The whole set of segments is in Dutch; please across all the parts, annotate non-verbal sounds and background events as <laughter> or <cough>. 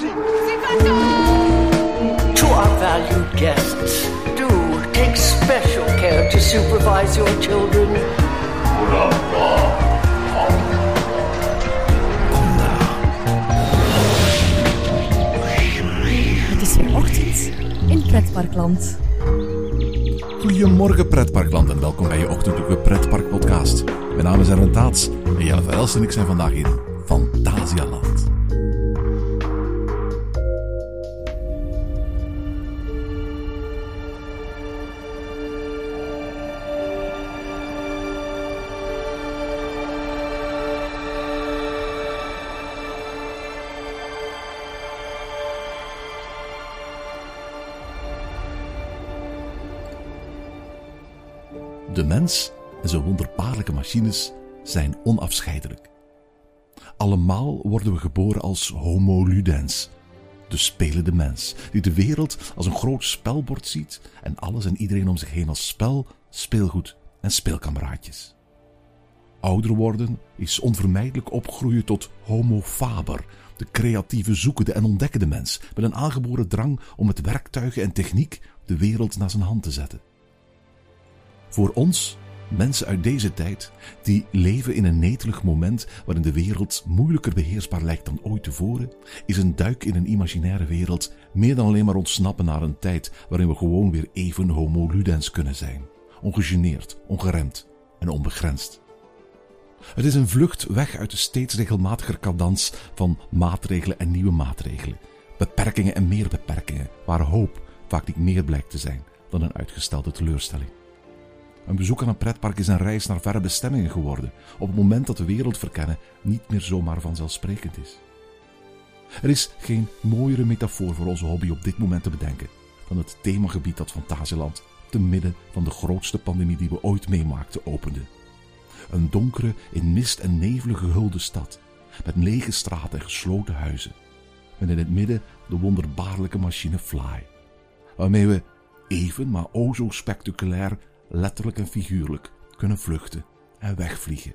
To our valued guests, do take special care to supervise your children. Het is weer ochtend in Pretparkland. Goedemorgen pretparkland en welkom bij je ochtendelijke pretpark podcast. Mijn naam is Aaron Taats en Jelle Verhelst en ik zijn vandaag in Fantasialand. Mens en zijn wonderbaarlijke machines zijn onafscheidelijk. Allemaal worden we geboren als Homo ludens, de spelende mens, die de wereld als een groot spelbord ziet en alles en iedereen om zich heen als spel, speelgoed en speelkameraadjes. Ouder worden is onvermijdelijk opgroeien tot Homo faber, de creatieve zoekende en ontdekkende mens, met een aangeboren drang om met werktuigen en techniek de wereld naar zijn hand te zetten. Voor ons, mensen uit deze tijd, die leven in een netelig moment waarin de wereld moeilijker beheersbaar lijkt dan ooit tevoren, is een duik in een imaginaire wereld meer dan alleen maar ontsnappen naar een tijd waarin we gewoon weer even homo ludens kunnen zijn. Ongegeneerd, ongeremd en onbegrensd. Het is een vlucht weg uit de steeds regelmatiger cadans van maatregelen en nieuwe maatregelen. Beperkingen en meer beperkingen, waar hoop vaak niet meer blijkt te zijn dan een uitgestelde teleurstelling. Een bezoek aan een pretpark is een reis naar verre bestemmingen geworden, op het moment dat de wereld verkennen niet meer zomaar vanzelfsprekend is. Er is geen mooiere metafoor voor onze hobby op dit moment te bedenken dan het themagebied dat Fantasieland te midden van de grootste pandemie die we ooit meemaakten opende. Een donkere, in mist en nevel gehulde stad, met lege straten en gesloten huizen. En in het midden de wonderbaarlijke machine Fly, waarmee we even, maar o zo spectaculair, letterlijk en figuurlijk, kunnen vluchten en wegvliegen.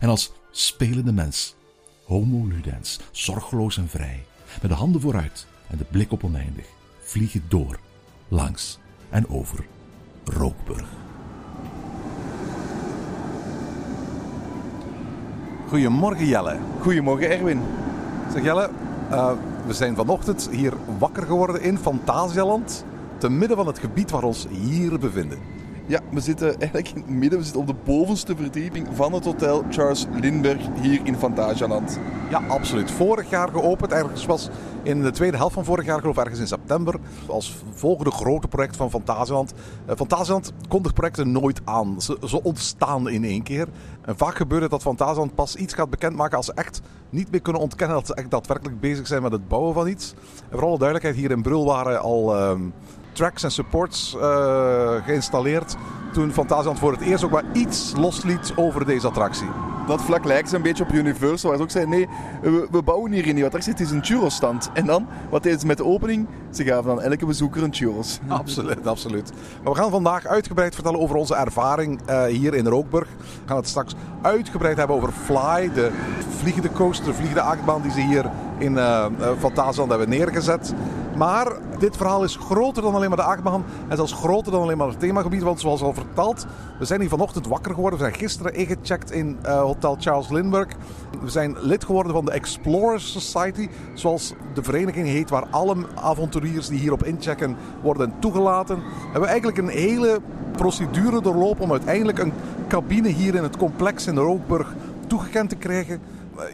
En als spelende mens, homo ludens, zorgeloos en vrij, met de handen vooruit en de blik op oneindig, vliegen door, langs en over Rookburg. Goedemorgen Jelle. Goedemorgen Erwin. Zeg Jelle, eh, we zijn vanochtend hier wakker geworden in Fantasialand. Te midden van het gebied waar we ons hier bevinden. Ja, we zitten eigenlijk in het midden. We zitten op de bovenste verdieping van het hotel Charles Lindbergh hier in Fantasialand. Ja, absoluut. Vorig jaar geopend. Ergens was in de tweede helft van vorig jaar, geloof ik ergens in september. Als volgende grote project van Fantasialand. Fantasialand kondigt projecten nooit aan. Ze, ze, ontstaan in één keer. En vaak gebeurt het dat Fantasialand pas iets gaat bekendmaken als ze echt niet meer kunnen ontkennen dat ze echt daadwerkelijk bezig zijn met het bouwen van iets. En voor alle duidelijkheid, hier in Brul waren al... Uh, tracks en supports uh, geïnstalleerd toen Fantasialand voor het eerst ook maar iets losliet over deze attractie. Dat vlak lijkt ze een beetje op Universal, waar ze ook zeiden, nee, we, we bouwen hier in die attractie, het is een churros-stand. En dan, wat deden ze met de opening? Ze gaven aan elke bezoeker een churros. <laughs> Absoluut, absoluut. Maar we gaan vandaag uitgebreid vertellen over onze ervaring uh, hier in Rookburg. We gaan het straks uitgebreid hebben over Fly, de vliegende coaster, de vliegende achtbaan die ze hier in uh, Fantasialand hebben neergezet. Maar dit verhaal is groter dan alleen maar de achtbaan. En zelfs groter dan alleen maar het themagebied. Want zoals al verteld, we zijn hier vanochtend wakker geworden. We zijn gisteren ingecheckt in uh, Hotel Charles Lindbergh. We zijn lid geworden van de Explorers Society. Zoals de vereniging heet, waar alle avonturiers die hierop inchecken worden toegelaten. We hebben eigenlijk een hele procedure doorlopen om uiteindelijk een cabine hier in het complex in de Rookburg toegekend te krijgen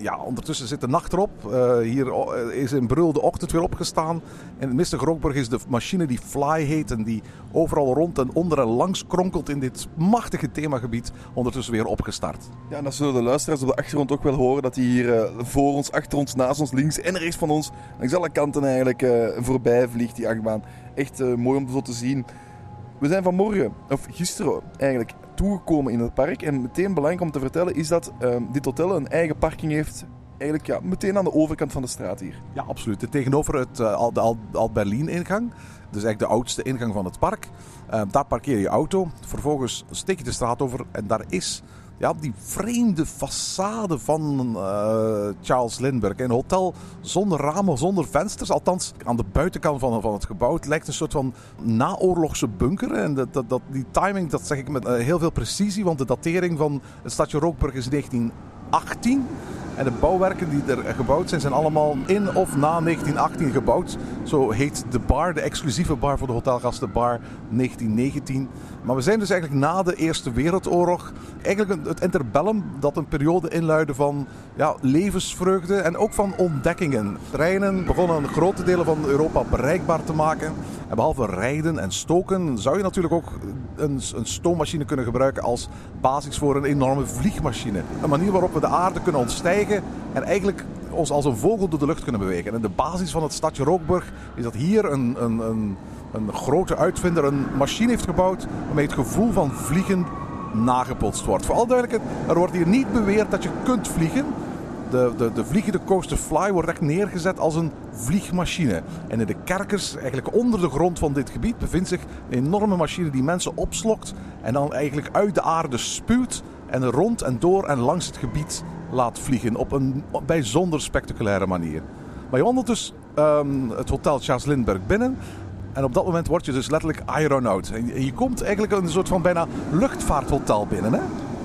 ja, ondertussen zit de nacht erop. Uh, hier is in Brul de ochtend weer opgestaan. In het mistige Rookburg is de machine die Fly heet en die overal rond en onder en langs kronkelt in dit machtige themagebied ondertussen weer opgestart. Ja, en dat zullen de luisteraars op de achtergrond ook wel horen. Dat die hier voor ons, achter ons, naast ons, links en rechts van ons, langs alle kanten eigenlijk voorbij vliegt die achtbaan. Echt mooi om zo te zien. We zijn vanmorgen, of gisteren eigenlijk, toegekomen in het park. En meteen belangrijk om te vertellen is dat uh, dit hotel een eigen parking heeft. Eigenlijk ja, meteen aan de overkant van de straat hier. Ja, absoluut. Tegenover het, uh, de Alt-Berlin-ingang. Dus eigenlijk de oudste ingang van het park. Uh, daar parkeer je auto. Vervolgens steek je de straat over. En daar is ja, die vreemde façade van eh, Charles Lindbergh. Een hotel zonder ramen, zonder vensters. Althans, aan de buitenkant van, van het gebouw. Het lijkt een soort van naoorlogse bunker. En dat, dat, die timing, dat zeg ik met eh, heel veel precisie. Want de datering van het stadje Rookburg is 1918. En de bouwwerken die er gebouwd zijn, zijn allemaal in of na 1918 gebouwd. Zo heet de bar, de exclusieve bar voor de hotelgasten, bar 1919. Maar we zijn dus eigenlijk na de Eerste Wereldoorlog, eigenlijk het interbellum dat een periode inluidde van ja, levensvreugde en ook van ontdekkingen. Treinen begonnen grote delen van Europa bereikbaar te maken. En behalve rijden en stoken zou je natuurlijk ook een, een stoommachine kunnen gebruiken als basis voor een enorme vliegmachine. Een manier waarop we de aarde kunnen ontstijgen en eigenlijk ons als een vogel door de lucht kunnen bewegen. En de basis van het stadje Rookburg is dat hier een, een, een, een grote uitvinder een machine heeft gebouwd waarmee het gevoel van vliegen nagepotst wordt. Voor alle duidelijkheid, er wordt hier niet beweerd dat je kunt vliegen. De, de, de vliegende Coaster Fly wordt echt neergezet als een vliegmachine. En in de kerkers, eigenlijk onder de grond van dit gebied, bevindt zich een enorme machine die mensen opslokt en dan eigenlijk uit de aarde spuwt en rond en door en langs het gebied laat vliegen op een bijzonder spectaculaire manier. Maar je wandelt dus um, het hotel Charles Lindbergh binnen. En op dat moment word je dus letterlijk aeronaut. En je komt eigenlijk een soort van bijna luchtvaarthotel binnen, hè?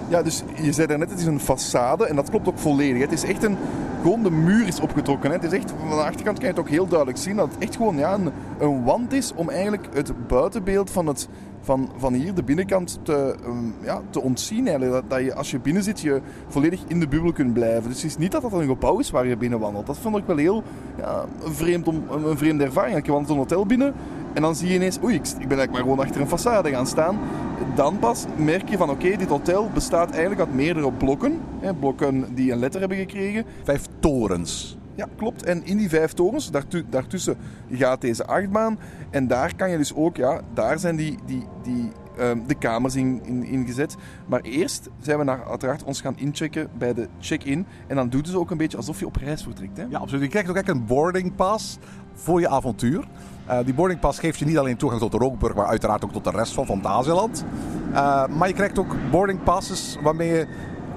Ja, dus je zei daarnet, het is een façade en dat klopt ook volledig. Het is echt een, gewoon de muur is opgetrokken. Hè. Het is echt, van de achterkant kan je het ook heel duidelijk zien dat het echt gewoon ja, een, een wand is om eigenlijk het buitenbeeld van, het, van, van hier, de binnenkant, te, um, ja, te ontzien. Eigenlijk. Dat, dat je als je binnen zit, je volledig in de bubbel kunt blijven. Dus het is niet dat dat een gebouw is waar je binnen wandelt. Dat vond ik wel heel ja, vreemd om, een vreemde ervaring. Je wandelt een hotel binnen en dan zie je ineens, oei, ik, ik ben eigenlijk maar gewoon achter een façade gaan staan. Dan pas merk je van, oké, dit hotel bestaat eigenlijk uit meerdere blokken. Hè, blokken die een letter hebben gekregen. Vijf torens. Ja, klopt. En in die vijf torens, daartu daartussen gaat deze achtbaan. En daar kan je dus ook, ja, daar zijn die, die, die, um, de kamers in, in, in, gezet. Maar eerst zijn we naar, uiteraard ons gaan inchecken bij de check-in. En dan doet het ook een beetje alsof je op reis vertrekt. Hè? Ja, absoluut. Je krijgt ook echt een boarding pass voor je avontuur. Uh, die boardingpas geeft je niet alleen toegang tot de Rookburg, maar uiteraard ook tot de rest van Fantasieland. Uh, maar je krijgt ook boardingpasses waarmee je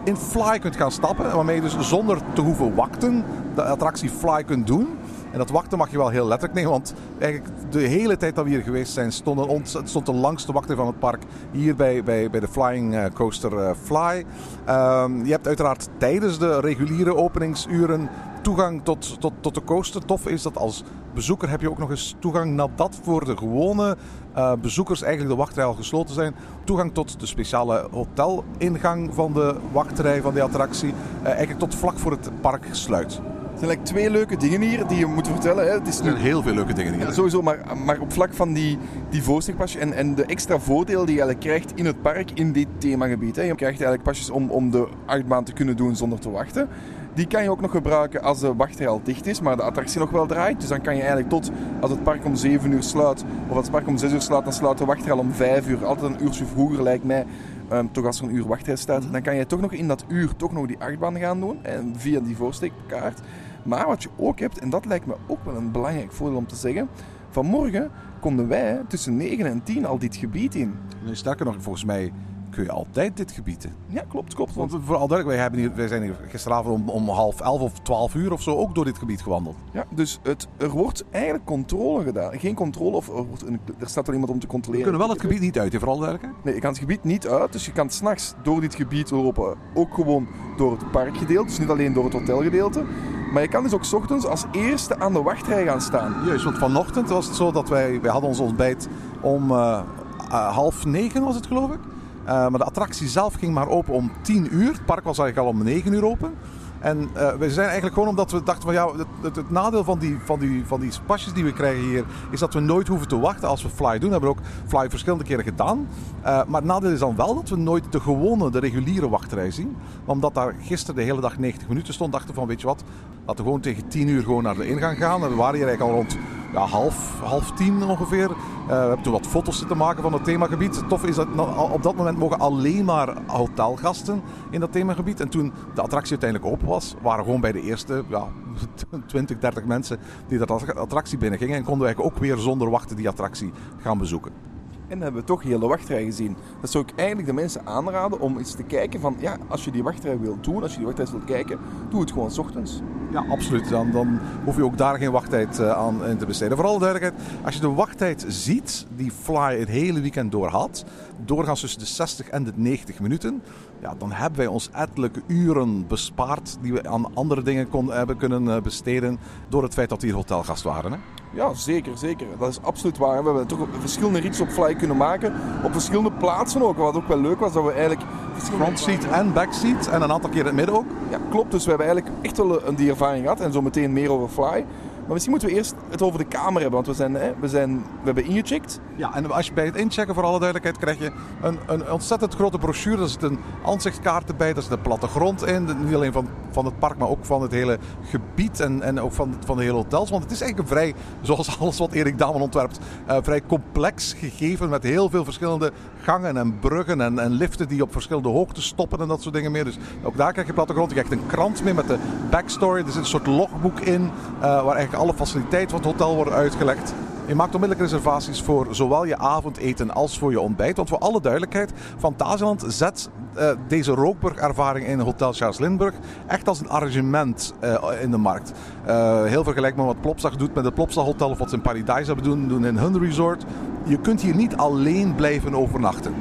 in Fly kunt gaan stappen. Waarmee je dus zonder te hoeven wachten de attractie Fly kunt doen. En dat wachten mag je wel heel letterlijk nemen, want eigenlijk de hele tijd dat we hier geweest zijn, stond, ons, stond de langste wachter van het park hier bij, bij, bij de Flying eh, Coaster Fly. Um, je hebt uiteraard tijdens de reguliere openingsuren toegang tot, tot, tot de coaster. Tof is dat als bezoeker heb je ook nog eens toegang nadat voor de gewone uh, bezoekers eigenlijk de wachtrij al gesloten zijn. Toegang tot de speciale hotelingang van de wachtrij van de attractie. Uh, eigenlijk tot vlak voor het park sluit. Er zijn eigenlijk twee leuke dingen hier die je moet vertellen. Hè. Het is er zijn heel veel leuke dingen hier. Ja, sowieso, maar, maar op vlak van die, die voorstekpasjes en, en de extra voordelen die je eigenlijk krijgt in het park in dit themagebied. Hè. Je krijgt eigenlijk pasjes om, om de achtbaan te kunnen doen zonder te wachten. Die kan je ook nog gebruiken als de wachtrij al dicht is, maar de attractie nog wel draait. Dus dan kan je eigenlijk tot als het park om 7 uur sluit, of als het park om 6 uur sluit, dan sluit de wachtrij al om 5 uur. Altijd een uurtje vroeger lijkt mij. Um, toch als er een uur wachtrij staat, dan kan je toch nog in dat uur toch nog die achtbaan gaan doen. En via die voorsteekkaart. Maar wat je ook hebt, en dat lijkt me ook wel een belangrijk voordeel om te zeggen. Vanmorgen konden wij tussen 9 en 10 al dit gebied in. Nee, sterker nog, volgens mij kun je altijd dit gebied in. Ja, klopt, klopt. Want vooral duidelijk, wij, hebben hier, wij zijn hier gisteravond om, om half elf of twaalf uur of zo ook door dit gebied gewandeld. Ja, dus het, er wordt eigenlijk controle gedaan. Geen controle, of er, wordt een, er staat er iemand om te controleren. We kunnen wel het gebied niet uit, vooral duidelijk. Nee, je kan het gebied niet uit, dus je kan s'nachts door dit gebied lopen. Ook gewoon door het parkgedeelte, dus niet alleen door het hotelgedeelte. Maar je kan dus ook s ochtends als eerste aan de wachtrij gaan staan. Juist, want vanochtend was het zo dat wij, wij hadden ons ontbijt om uh, uh, half negen was het geloof ik. Uh, maar de attractie zelf ging maar open om 10 uur. Het park was eigenlijk al om 9 uur open. En uh, we zijn eigenlijk gewoon omdat we dachten van ja, het, nadeel van die, van, die, van die pasjes die we krijgen hier is dat we nooit hoeven te wachten als we Fly doen. We hebben ook Fly verschillende keren gedaan. Uh, maar het nadeel is dan wel dat we nooit de gewone, de reguliere wachtrij zien. Omdat daar gisteren de hele dag 90 minuten stond, dachten we van weet je wat, laten we gewoon tegen 10 uur gewoon naar de ingang gaan. En we waren hier eigenlijk al rond ja, half, half tien ongeveer. Uh, we hebben toen wat foto's zitten maken van het themagebied. Tof is dat op dat moment mogen alleen maar hotelgasten in dat themagebied. En toen de attractie uiteindelijk open was, waren gewoon bij de eerste ja, <laughs> 20, 30 mensen die dat attractie binnen gingen. En konden we eigenlijk ook weer zonder wachten die attractie gaan bezoeken. En hebben we toch heel de wachtrij gezien. Dat zou ik eigenlijk de mensen aanraden om eens te kijken van... Ja, als je die wachtrij wilt doen, als je die wachtrij wilt kijken, doe het gewoon s ochtends. Ja, absoluut. Dan, dan hoef je ook daar geen wachttijd uh, aan te besteden. Voor alle duidelijkheid, als je de wachttijd ziet die Fly het hele weekend door had, doorgaans tussen de 60 en de 90 minuten, ja, dan hebben wij ons ettelijke uren bespaard die we aan andere dingen kon, hebben kunnen uh, besteden door het feit dat hier hotelgast waren. Hè? Ja, zeker, zeker. Dat is absoluut waar. We hebben toch verschillende rits op Fly kunnen maken. Op verschillende plaatsen ook. Wat ook wel leuk was, dat we eigenlijk... Front seat en back seat. En een aantal keer in het midden ook. Ja, klopt. Dus we hebben eigenlijk echt wel een die ervaring gehad. En zo meteen meer over Fly. Maar misschien moeten we eerst het over de kamer hebben. Want we, zijn, hè, we, zijn, we hebben ingecheckt. Ja, en als je bij het inchecken, voor alle duidelijkheid, krijg je een, een ontzettend grote brochure. Daar zit een aanzichtkaart erbij, daar zit een plattegrond in. Niet alleen van, van het park, maar ook van het hele gebied en, en ook van, van de hele hotels. Want het is eigenlijk een vrij, zoals <laughs> alles wat Erik Damen ontwerpt, uh, vrij complex gegeven. Met heel veel verschillende gangen en bruggen en, en liften die op verschillende hoogtes stoppen en dat soort dingen meer. Dus ook daar krijg je plattegrond. Je krijgt een krant mee met de backstory. Er zit een soort logboek in, uh, waar eigenlijk alle faciliteiten van het hotel worden uitgelegd. Je maakt onmiddellijk reservaties voor zowel je avondeten als voor je ontbijt. Want voor alle duidelijkheid, Fantasieland zet uh, deze rookburg-ervaring in Hotel Charles Lindbergh echt als een arrangement uh, in de markt. Uh, heel vergelijkbaar met wat Plopsag doet met het Plopsag Hotel of wat ze in Paradise doen, doen in hun resort. Je kunt hier niet alleen blijven overnachten.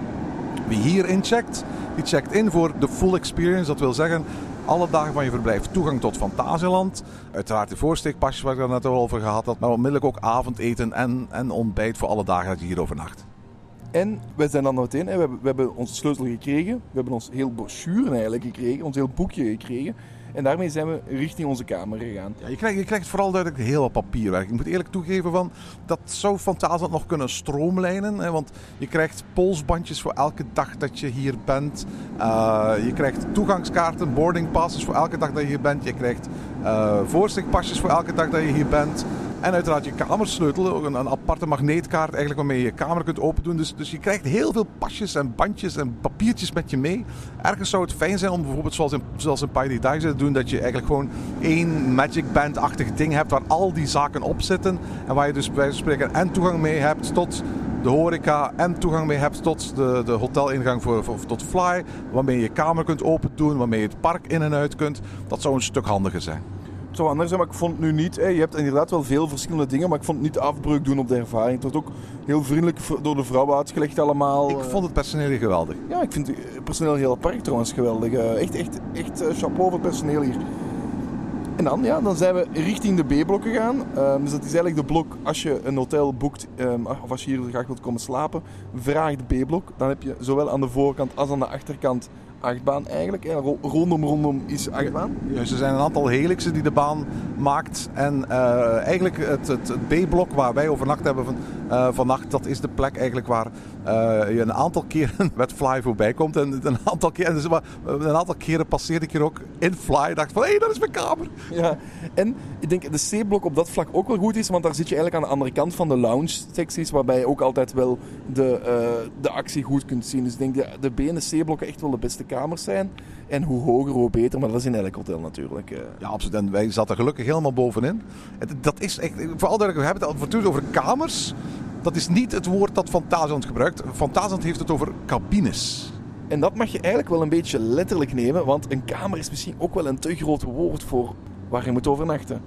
Wie hier incheckt, die checkt in voor de full experience. Dat wil zeggen, alle dagen van je verblijf toegang tot Fantasieland. Uiteraard de voorsteekpasjes waar ik het net over gehad had. Maar onmiddellijk ook avondeten en, en ontbijt voor alle dagen dat je hier overnacht. En wij zijn dan meteen, we we hebben onze sleutel gekregen. We hebben ons heel brochure eigenlijk gekregen, ons heel boekje gekregen. En daarmee zijn we richting onze kamer gegaan. Ja, je, krijgt, je krijgt vooral duidelijk heel wat papierwerk. Ik moet eerlijk toegeven, van, dat zou Fantasieland nog kunnen stroomlijnen. Hè, want je krijgt polsbandjes voor elke dag dat je hier bent. Uh, je krijgt toegangskaarten, boarding passes voor elke dag dat je hier bent. Je krijgt uh, voor elke dag dat je hier bent. En uiteraard je kamersleutel, een, een aparte magneetkaart eigenlijk waarmee je je kamer kunt open doen. Dus, dus je krijgt heel veel pasjes en bandjes en papiertjes met je mee. Ergens zou het fijn zijn om bijvoorbeeld zoals in, zoals in Pirate Dice doen, dat je eigenlijk gewoon één Magic Band-achtig ding hebt waar al die zaken op zitten. En waar je dus bij spreken en toegang mee hebt tot de horeca en toegang mee hebt tot de, de hotelingang voor, voor, tot Fly. Waarmee je je kamer kunt open doen, waarmee je het park in en uit kunt. Dat zou een stuk handiger zijn. Het zou anders zijn, maar ik vond het nu niet. Hè. Je hebt inderdaad wel veel verschillende dingen, maar ik vond het niet afbreuk doen op de ervaring. Het wordt ook heel vriendelijk door de vrouwen uitgelegd allemaal. Ik vond het personeel geweldig. Ja, ik vind het personeel heel park trouwens geweldig. Echt, echt, echt chapeau voor het personeel hier. En dan, ja, dan zijn we richting de B-blok gegaan. Um, dus dat is eigenlijk de blok als je een hotel boekt um, of als je hier graag wilt komen slapen. Vraag de B-blok. Dan heb je zowel aan de voorkant als aan de achterkant achtbaan eigenlijk. En rondom rondom is achtbaan. Juist, er zijn een aantal helixen die de baan maakt. En uh, eigenlijk het, het, B-blok waar wij overnacht hebben van, uh, vannacht, dat is de plek eigenlijk waar je een aantal keren <laughs> met Fly voorbij komt. En een aantal, keer, dus, een aantal keren passeerde ik hier ook in Fly. dacht van, hé, hey, dat is mijn kamer. Ja, en ik denk de C-blok op dat vlak ook wel goed is. Want daar zit je eigenlijk aan de andere kant van de lounge-secties. Waarbij je ook altijd wel de, de actie goed kunt zien. Dus ik denk de, de B en de C-blokken echt wel de beste kamers zijn. En hoe hoger, hoe beter. Maar dat is in elk hotel natuurlijk. Ja, absoluut. En wij zaten gelukkig helemaal bovenin. Dat is echt, vooral dat we hebben het voortdurend over kamers. Dat is niet het woord dat Fantasieland gebruikt. Fantasieland heeft het over cabines. En dat mag je eigenlijk wel een beetje letterlijk nemen. Want een kamer is misschien ook wel een te groot woord voor waar je moet overnachten.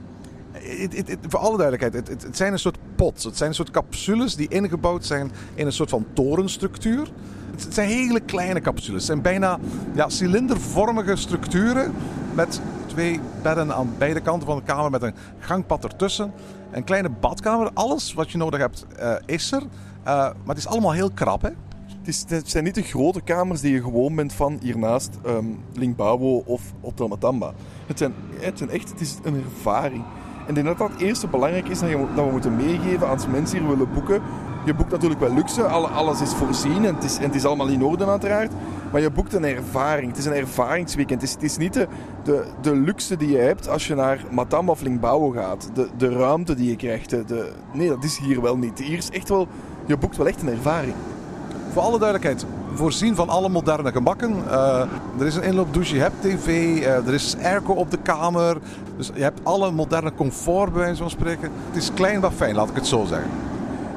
Voor alle duidelijkheid, het, het, zijn een soort pots. Het zijn een soort capsules die ingebouwd zijn in een soort van torenstructuur. Het zijn hele kleine capsules. Het zijn bijna ja, cilindervormige structuren met twee bedden aan beide kanten van de kamer met een gangpad ertussen. Een kleine badkamer. Alles wat je nodig hebt uh, is er. Uh, maar het is allemaal heel krap. Hè? Het, is, het, zijn niet de grote kamers die je gewoon bent van hiernaast um, Linkbao of Hotel Matamba. Het zijn, het zijn echt het is een ervaring. En ik denk dat dat het eerste belangrijk is dat, je, dat we moeten meegeven als mensen hier willen boeken. Je boekt natuurlijk wel luxe, alles is voorzien en het is, en het is allemaal in orde uiteraard. Maar je boekt een ervaring. Het is een ervaringsweekend. Het is, het is niet de, de, luxe die je hebt als je naar Matamba of Linkbouw gaat. De, de ruimte die je krijgt. De, nee, dat is hier wel niet. Hier is echt wel, je boekt wel echt een ervaring. Voor alle duidelijkheid, voorzien van alle moderne gemakken. Uh, er is een inloopdouche, je hebt tv, uh, er is airco op de kamer. Dus je hebt alle moderne comfort bij wijze van spreken. Het is klein maar fijn, laat ik het zo zeggen.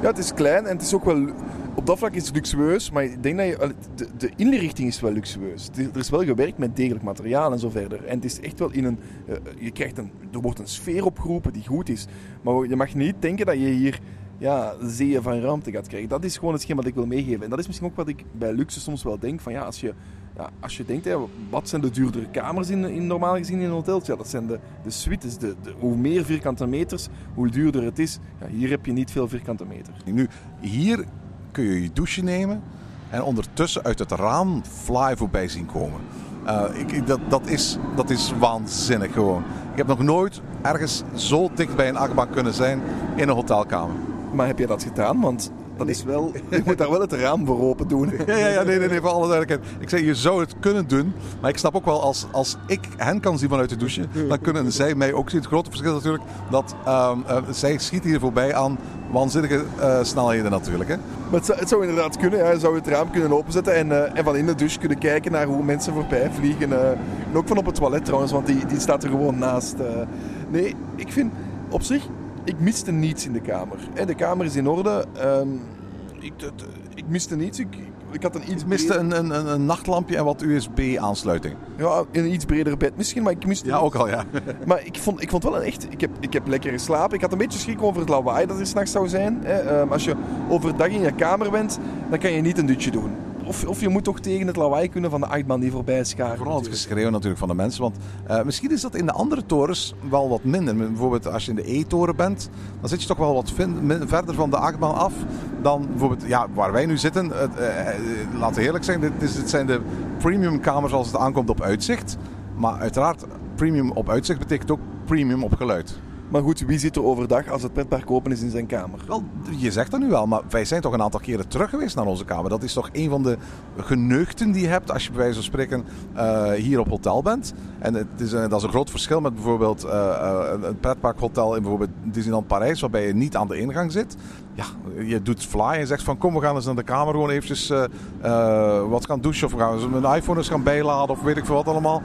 Ja, het is klein en het is ook wel op dat vlak is het luxueus, maar ik denk dat je, de, de inrichting is wel luxueus. Er is wel gewerkt met degelijk materiaal en zo verder. En het is echt wel in een, uh, je krijgt een, er wordt een sfeer opgeroepen die goed is. Maar je mag niet denken dat je hier ja, zeeën van ruimte gaat krijgen. Dat is gewoon hetgeen wat ik wil meegeven. En dat is misschien ook wat ik bij luxe soms wel denk. Van ja, als je, ja, als je denkt, hè, wat zijn de duurdere kamers in, in normaal gezien in een hotel? Ja, dat zijn de, de suites. De, de, hoe meer vierkante meters, hoe duurder het is. Ja, hier heb je niet veel vierkante meter. Nu, hier kun je je douche nemen en ondertussen uit het raam fly voorbij zien komen. Uh, ik, dat, dat, is, dat is waanzinnig gewoon. Ik heb nog nooit ergens zo dicht bij een achtbaan kunnen zijn in een hotelkamer. Maar heb je dat gedaan? Want dat is wel, je moet daar wel het raam voor open doen. Ja, ja, ja nee, nee, nee, voor alle duidelijkheid. Ik zeg, je zou het kunnen doen. Maar ik snap ook wel, als, als ik hen kan zien vanuit de douche, dan kunnen zij mij ook zien. Het grote verschil is natuurlijk dat um, uh, zij schieten hier voorbij aan waanzinnige uh, snelheden natuurlijk. Hè? Maar het zou, het zou inderdaad kunnen. Ja. Je zou het raam kunnen openzetten en, uh, en van in de douche kunnen kijken naar hoe mensen voorbij vliegen. En ook van op het toilet trouwens, want die, die staat er gewoon naast. nee, ik vind op zich ik miste niets in de kamer. De kamer is in orde. Um, ik, ik, miste niets. Ik, ik had een iets miste een, een, een, nachtlampje en wat USB-aansluiting. Ja, een iets breder bed misschien, maar ik miste... Ja, ook al, ja. <laughs> maar ik vond, ik vond wel een echt... Ik heb, ik heb lekker geslapen. Ik had een beetje schrik over het lawaai dat er s'nachts zou zijn. Hè. Um, als je overdag in je kamer bent, dan kan je niet een dutje doen of, of je moet toch tegen het lawaai kunnen van de achtman die voorbij scharen. Vooral het geschreeuw natuurlijk van de mensen. Want uh, misschien is dat in de andere torens wel wat minder. Bijvoorbeeld als je in de E-toren bent, dan zit je toch wel wat verder van de achtbaan af dan bijvoorbeeld ja, waar wij nu zitten. Uh, uh, laten we eerlijk zijn, dit, is, dit zijn de premium kamers als het aankomt op uitzicht. Maar uiteraard, premium op uitzicht betekent ook premium op geluid. Maar goed, wie zit er overdag als het pretpark open is in zijn kamer? Je zegt dat nu wel, maar wij zijn toch een aantal keren terug geweest naar onze kamer. Dat is toch een van de geneugten die je hebt als je bij wijze van spreken uh, hier op hotel bent. En het is een, dat is een groot verschil met bijvoorbeeld uh, een pretparkhotel in bijvoorbeeld Disneyland Parijs, waarbij je niet aan de ingang zit. Ja, je doet fly en zegt van kom, we gaan eens naar de kamer gewoon eventjes uh, wat gaan douchen of we gaan mijn iPhone eens gaan bijladen of weet ik veel wat allemaal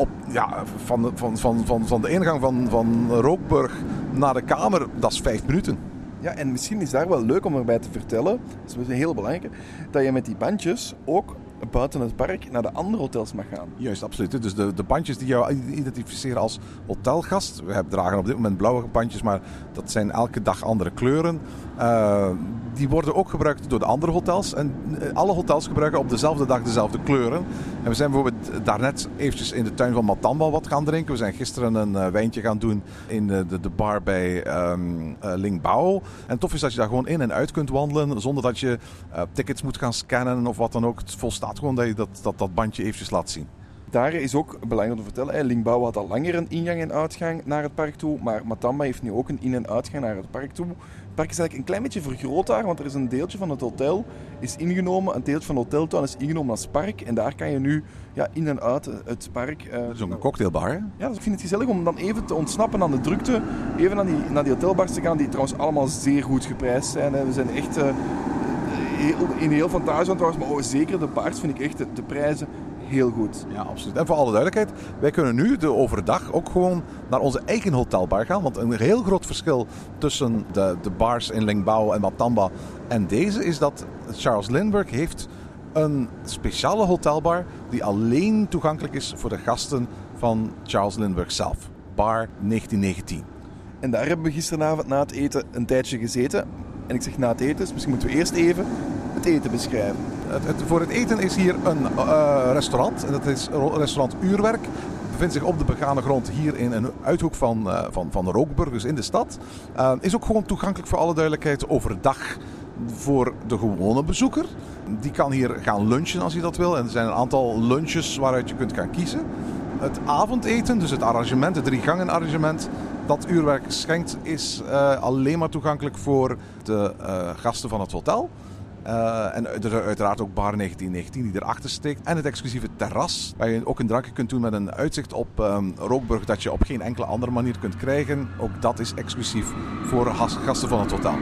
op, ja, van, de, van, van, van, van de ingang van, van Rookburg naar de kamer, dat is vijf minuten. Ja, en misschien is daar wel leuk om erbij te vertellen, dat is een heel belangrijk, dat je met die bandjes ook buiten het park naar de andere hotels mag gaan. Juist, absoluut. Dus de, de bandjes die jou identificeren als hotelgast. We hebben dragen op dit moment blauwe bandjes, maar dat zijn elke dag andere kleuren. Uh, die worden ook gebruikt door de andere hotels. En eh, alle hotels gebruiken op dezelfde dag dezelfde kleuren. En we zijn bijvoorbeeld daarnet eventjes in de tuin van Matamba wat gaan drinken. We zijn gisteren een uh, wijntje gaan doen in de, de, bar bij um, Lingbao. En tof is dat je daar gewoon in en uit kunt wandelen zonder dat je tickets moet gaan scannen of wat dan ook. Het volstaat gewoon dat je dat, dat, dat bandje eventjes laat zien. Daar is ook belangrijk om te vertellen, Lingbao had al langer een ingang en uitgang naar het park toe, maar Matamba heeft nu ook een in- en uitgang naar het park toe. Het park is eigenlijk een klein beetje vergroot daar, want er is een deeltje van het hotel is ingenomen, een deeltje van de hoteltuin is ingenomen als park en daar kan je nu ja, in en uit het park... Uh, Zo'n cocktailbar, Ja, dus ik vind het gezellig om dan even te ontsnappen aan de drukte, even naar die, naar die hotelbars te gaan, die trouwens allemaal zeer goed geprijsd zijn. Hè. We zijn echt... Uh, in heel Fantasieland trouwens, maar oh, zeker de baars vind ik echt de, de prijzen heel goed. Ja, absoluut. En voor alle duidelijkheid, wij kunnen nu de overdag ook gewoon naar onze eigen hotelbar gaan. Want een heel groot verschil tussen de, de bars in Lingbao en Matamba en deze is dat Charles Lindbergh heeft een speciale hotelbar die alleen toegankelijk is voor de gasten van Charles Lindbergh zelf. Bar 1919. En daar hebben we gisteravond na het eten een tijdje gezeten. En ik zeg na het eten, dus misschien moeten we eerst even het eten beschrijven. Het, voor het eten is hier een uh, restaurant. En dat is restaurant Uurwerk. Bevindt zich op de begane grond hier in een uithoek van, uh, van, van Rookburg, dus in de stad. Uh, is ook gewoon toegankelijk voor alle duidelijkheid overdag voor de gewone bezoeker. Die kan hier gaan lunchen als hij dat wil. En er zijn een aantal lunches waaruit je kunt gaan kiezen. Het avondeten, dus het arrangement, het drie gangen arrangement, dat uurwerk schenkt, is alleen maar toegankelijk voor de gasten van het hotel. Uh, en uiteraard ook bar 1919 die erachter steekt. En het exclusieve terras, waar je ook een drankje kunt doen met een uitzicht op um, Rookburg dat je op geen enkele andere manier kunt krijgen. Ook dat is exclusief voor gasten van het hotel.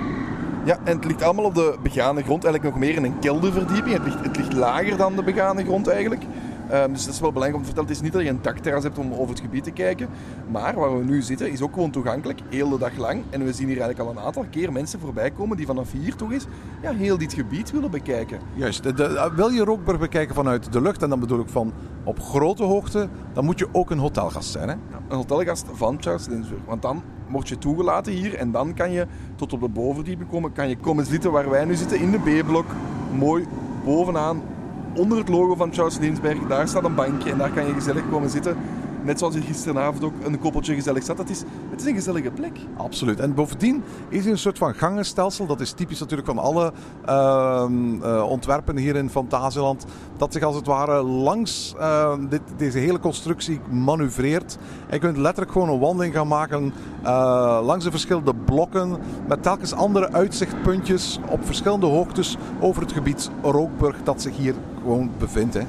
Ja, en het ligt allemaal op de begane grond, eigenlijk nog meer in een kelderverdieping. Het ligt, het ligt lager dan de begane grond eigenlijk. Ehm, dus dat is wel belangrijk om te vertellen. Het is niet dat je een dakterras hebt om over het gebied te kijken. Maar waar we nu zitten is ook gewoon toegankelijk, heel de dag lang. En we zien hier eigenlijk al een aantal keer mensen voorbij komen die vanaf hier toch eens ja, heel dit gebied willen bekijken. Juist. De, de- wil je Rookburg bekijken vanuit de lucht, en dan bedoel ik van op grote hoogte, dan moet je ook een hotelgast zijn. Hè? Een hotelgast van Charles Lindbergh. Want dan word je toegelaten hier en dan kan je tot op de bovenverdieping komen. Kan je komen zitten waar wij nu zitten, in de B-blok. Mooi bovenaan, onder het logo van Charles Lindbergh. Daar staat een bankje en daar kan je gezellig komen zitten. Net zoals je gisteravond ook een koppeltje gezellig zat. Het is, het is een gezellige plek. Absoluut. En bovendien is er een soort van gangenstelsel. Dat is typisch natuurlijk van alle ehm, eh, ontwerpen hier in Fantasieland. Dat zich als het ware langs ehm, dit, deze hele constructie manoeuvreert. En je kunt letterlijk gewoon een wandeling gaan maken eh, langs de verschillende blokken. Met telkens andere uitzichtpuntjes op verschillende hoogtes over het gebied Rookburg dat zich hier gewoon bevindt. Hè.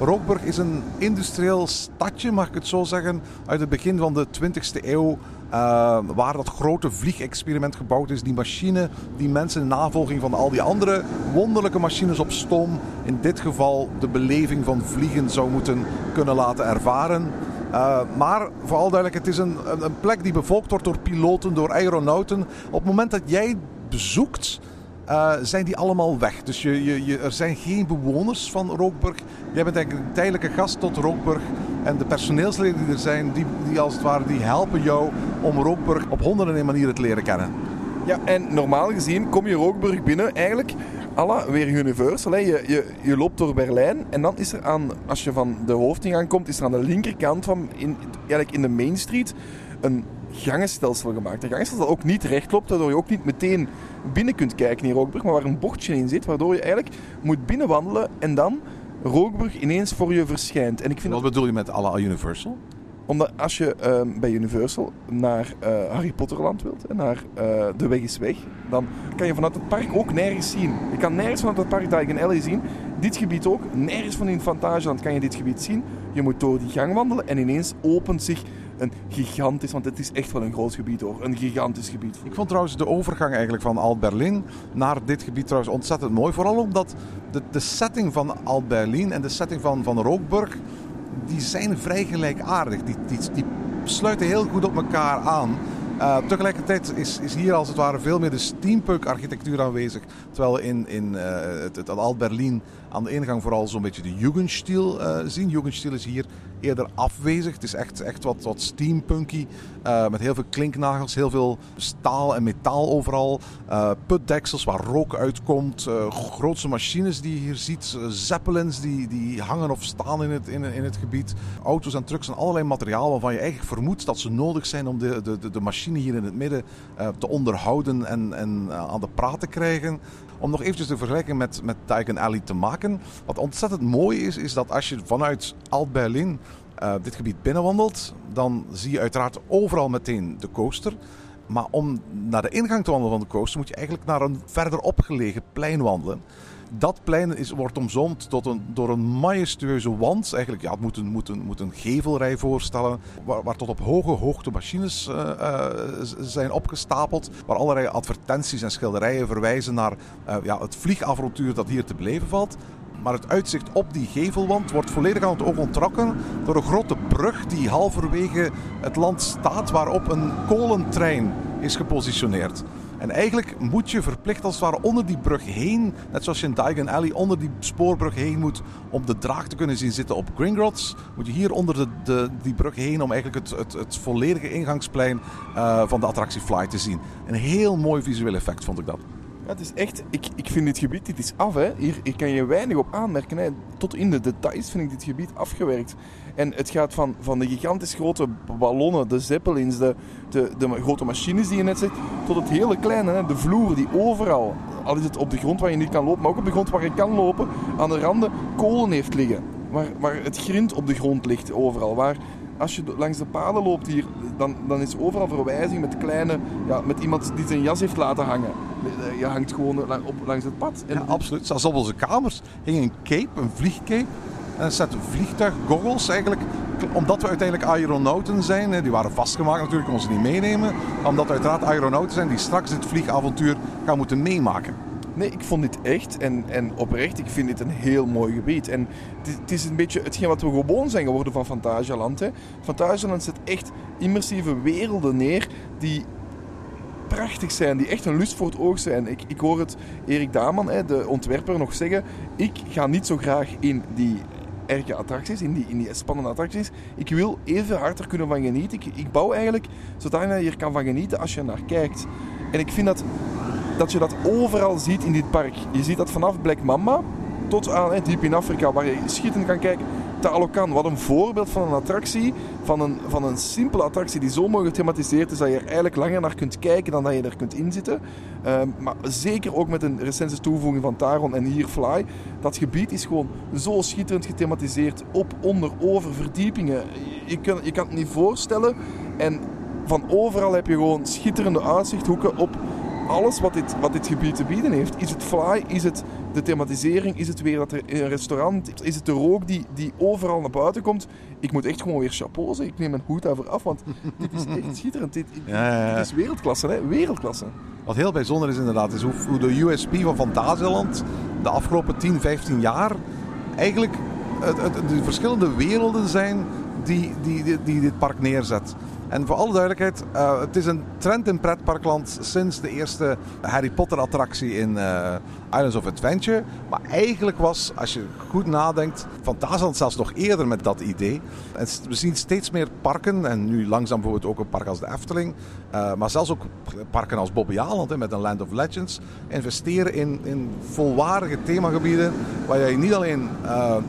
Rookburg is een industrieel stadje, mag ik het zo zeggen, uit het begin van de 20e eeuw. eh, waar dat grote vliegexperiment gebouwd is. Die machine die mensen in navolging van al die andere wonderlijke machines op stoom. in dit geval de beleving van vliegen zou moeten kunnen laten ervaren. Eh, maar vooral duidelijk, het is een, een, een plek die bevolkt wordt door piloten, door aeronauten. Op het moment dat jij bezoekt, eh, zijn die allemaal weg. Dus je, je, er zijn geen bewoners van Rookburg. Jij bent eigenlijk een tijdelijke gast tot Rookburg. En de personeelsleden die er zijn, die, die als het ware, die helpen jou om Rookburg op honderden en manieren te leren kennen. Ja, en normaal gezien kom je Rookburg binnen eigenlijk à la weer Universal. Je, je, je loopt door Berlijn en dan is er aan, als je van de hoofdingang komt, is er aan de linkerkant van, in, eigenlijk in de Main Street, een gangenstelsel gemaakt. Een gangenstelsel dat ook niet recht loopt, waardoor je ook niet meteen binnen kunt kijken in Rookburg, maar waar een bordje in zit, waardoor je eigenlijk moet binnenwandelen en dan Rookburg ineens voor je verschijnt. En ik vind Wat dat bedoel je met à la Universal? omdat als je ehm, bij Universal naar eh, Harry Potterland wilt, en naar eh, De Weg is Weg, dan kan je vanuit het park ook nergens zien. Je kan nergens vanuit het park Diagon Alley zien. Dit gebied ook. Nergens van in Fantasieland kan je dit gebied zien. Je moet door die gang wandelen en ineens opent zich een gigantisch, want het is echt wel een groot gebied hoor, een gigantisch gebied. Ik vond trouwens de overgang eigenlijk van Alt-Berlin naar dit gebied trouwens ontzettend mooi. Vooral omdat de, de setting van Alt-Berlin en de setting van, van Rookburg, die zijn vrij gelijkaardig. Die, die, die sluiten heel goed op elkaar aan. Uh, tegelijkertijd is, is hier als het ware veel meer de steampunk-architectuur aanwezig. Terwijl in, in uh, het, het Alt-Berlin aan de ingang vooral zo'n beetje de Jugendstil uh, zien. Jugendstil is hier afwezig. Het is echt, echt wat, wat steampunky. Uh, met heel veel klinknagels, heel veel staal en metaal overal. Uh, putdeksels waar rook uitkomt. Uh, grootse machines die je hier ziet. zeppelins die, die hangen of staan in het, in, in het gebied. Auto's en trucks en allerlei materiaal waarvan je eigenlijk vermoedt dat ze nodig zijn om de, de, de machine hier in het midden te onderhouden en, en aan de praat te krijgen. Om nog eventjes de vergelijking met, met Alley te maken. Wat ontzettend mooi is, is dat als je vanuit Alt-Berlin uh, dit gebied binnenwandelt, dan zie je uiteraard overal meteen de coaster. Maar om naar de ingang te wandelen van de coaster moet je eigenlijk naar een verder opgelegen plein wandelen. Dat plein is, wordt omzoomd tot een, door een majestueuze wand. Eigenlijk, ja, het moet een, gevelrij voorstellen. Waar, tot op hoge hoogte machines uh, uh, zijn opgestapeld. Waar allerlei advertenties en schilderijen verwijzen naar uh, ja, het vliegavontuur dat hier te beleven valt. Maar het uitzicht op die gevelwand wordt volledig aan het oog ontrokken door een grote brug die halverwege het land staat, waarop een kolentrein is gepositioneerd. En eigenlijk moet je verplicht als het ware onder die brug heen, net zoals je in Diagon Alley onder die spoorbrug heen moet om de draak te kunnen zien zitten op Gringotts, moet je hier onder de, die brug heen om eigenlijk het, het, het volledige ingangsplein uh, van de attractie Fly te zien. Een heel mooi visueel effect vond ik dat. Het is echt, ik, ik vind dit gebied, dit is af. Hè. Hier, hier kan je weinig op aanmerken. Hè. Tot in de details vind ik dit gebied afgewerkt. En het gaat van, van de gigantisch grote ballonnen, de zeppelins, de, de, de grote machines die je net zegt, tot het hele kleine, hè. de vloer die overal, al is het op de grond waar je niet kan lopen, maar ook op de grond waar je kan lopen, aan de randen kolen heeft liggen. Waar, waar het grind op de grond ligt overal. Waar als je langs de paden loopt hier, dan, dan is overal verwijzing met kleine, ja, met iemand die zijn jas heeft laten hangen. Je hangt gewoon op, langs het pad. En ja, absoluut. Zelfs op onze kamers hing een cape, een vliegcape. En een set vliegtuiggoggles eigenlijk. Omdat we uiteindelijk aeronauten zijn. Die waren vastgemaakt natuurlijk, konden ze niet meenemen. Omdat we uiteraard aeronauten zijn die straks dit vliegavontuur gaan moeten meemaken. Nee, ik vond dit echt en, en oprecht, ik vind dit een heel mooi gebied. En het, is een beetje hetgeen wat we gewoon zijn geworden van Fantasialand. Hè. Fantasialand zet echt immersieve werelden neer die prachtig zijn, die echt een lust voor het oog zijn. Ik, ik hoor het Erik Daman, hè, de ontwerper, nog zeggen. Ik ga niet zo graag in die erge attracties, in die, in die spannende attracties. Ik wil even hard er kunnen van genieten. Ik, ik bouw eigenlijk zodat je er kan van genieten als je naar kijkt. En ik vind dat, dat je dat overal ziet in dit park. Je ziet dat vanaf Black Mamba tot aan diep in Afrika, waar je schitterend kan kijken. Talokan, wat een voorbeeld van een attractie, van een, van een simpele attractie die zo mooi gethematiseerd is dat je er eigenlijk langer naar kunt kijken dan dat je er kunt inzitten. Um, maar zeker ook met een recente toevoeging van Taron en hier Fly. Dat gebied is gewoon zo schitterend gethematiseerd. Op, onder, over, verdiepingen. Je, kan, je kan het niet voorstellen. En van overal heb je gewoon schitterende uitzichthoeken op alles wat dit, wat dit gebied te bieden heeft. Is het fly, is het de thematisering, is het weer dat er een restaurant, is het de rook die, die overal naar buiten komt. Ik moet echt gewoon weer chapeau zeggen. Ik neem mijn hoed daarvoor af, want dit is echt <laughs> schitterend. Dit, Ja, ja, ja. dit is wereldklasse, hè? Wereldklasse. Wat heel bijzonder is inderdaad, is hoe, hoe de USP van Fantasieland de afgelopen 10, 15 jaar eigenlijk het, het, de verschillende werelden zijn die, die, die, die dit park neerzet. En voor alle duidelijkheid, eh, het is een trend in pretparkland sinds de eerste Harry Potter attractie in eh, Islands of Adventure. Maar eigenlijk was, als je goed nadenkt, Fantasieland zelfs nog eerder met dat idee. En we zien steeds meer parken, en nu langzaam bijvoorbeeld ook een park als de Efteling, eh, maar zelfs ook parken als Bobbejaanland met een Land of Legends, investeren in, in volwaardige themagebieden waar je niet alleen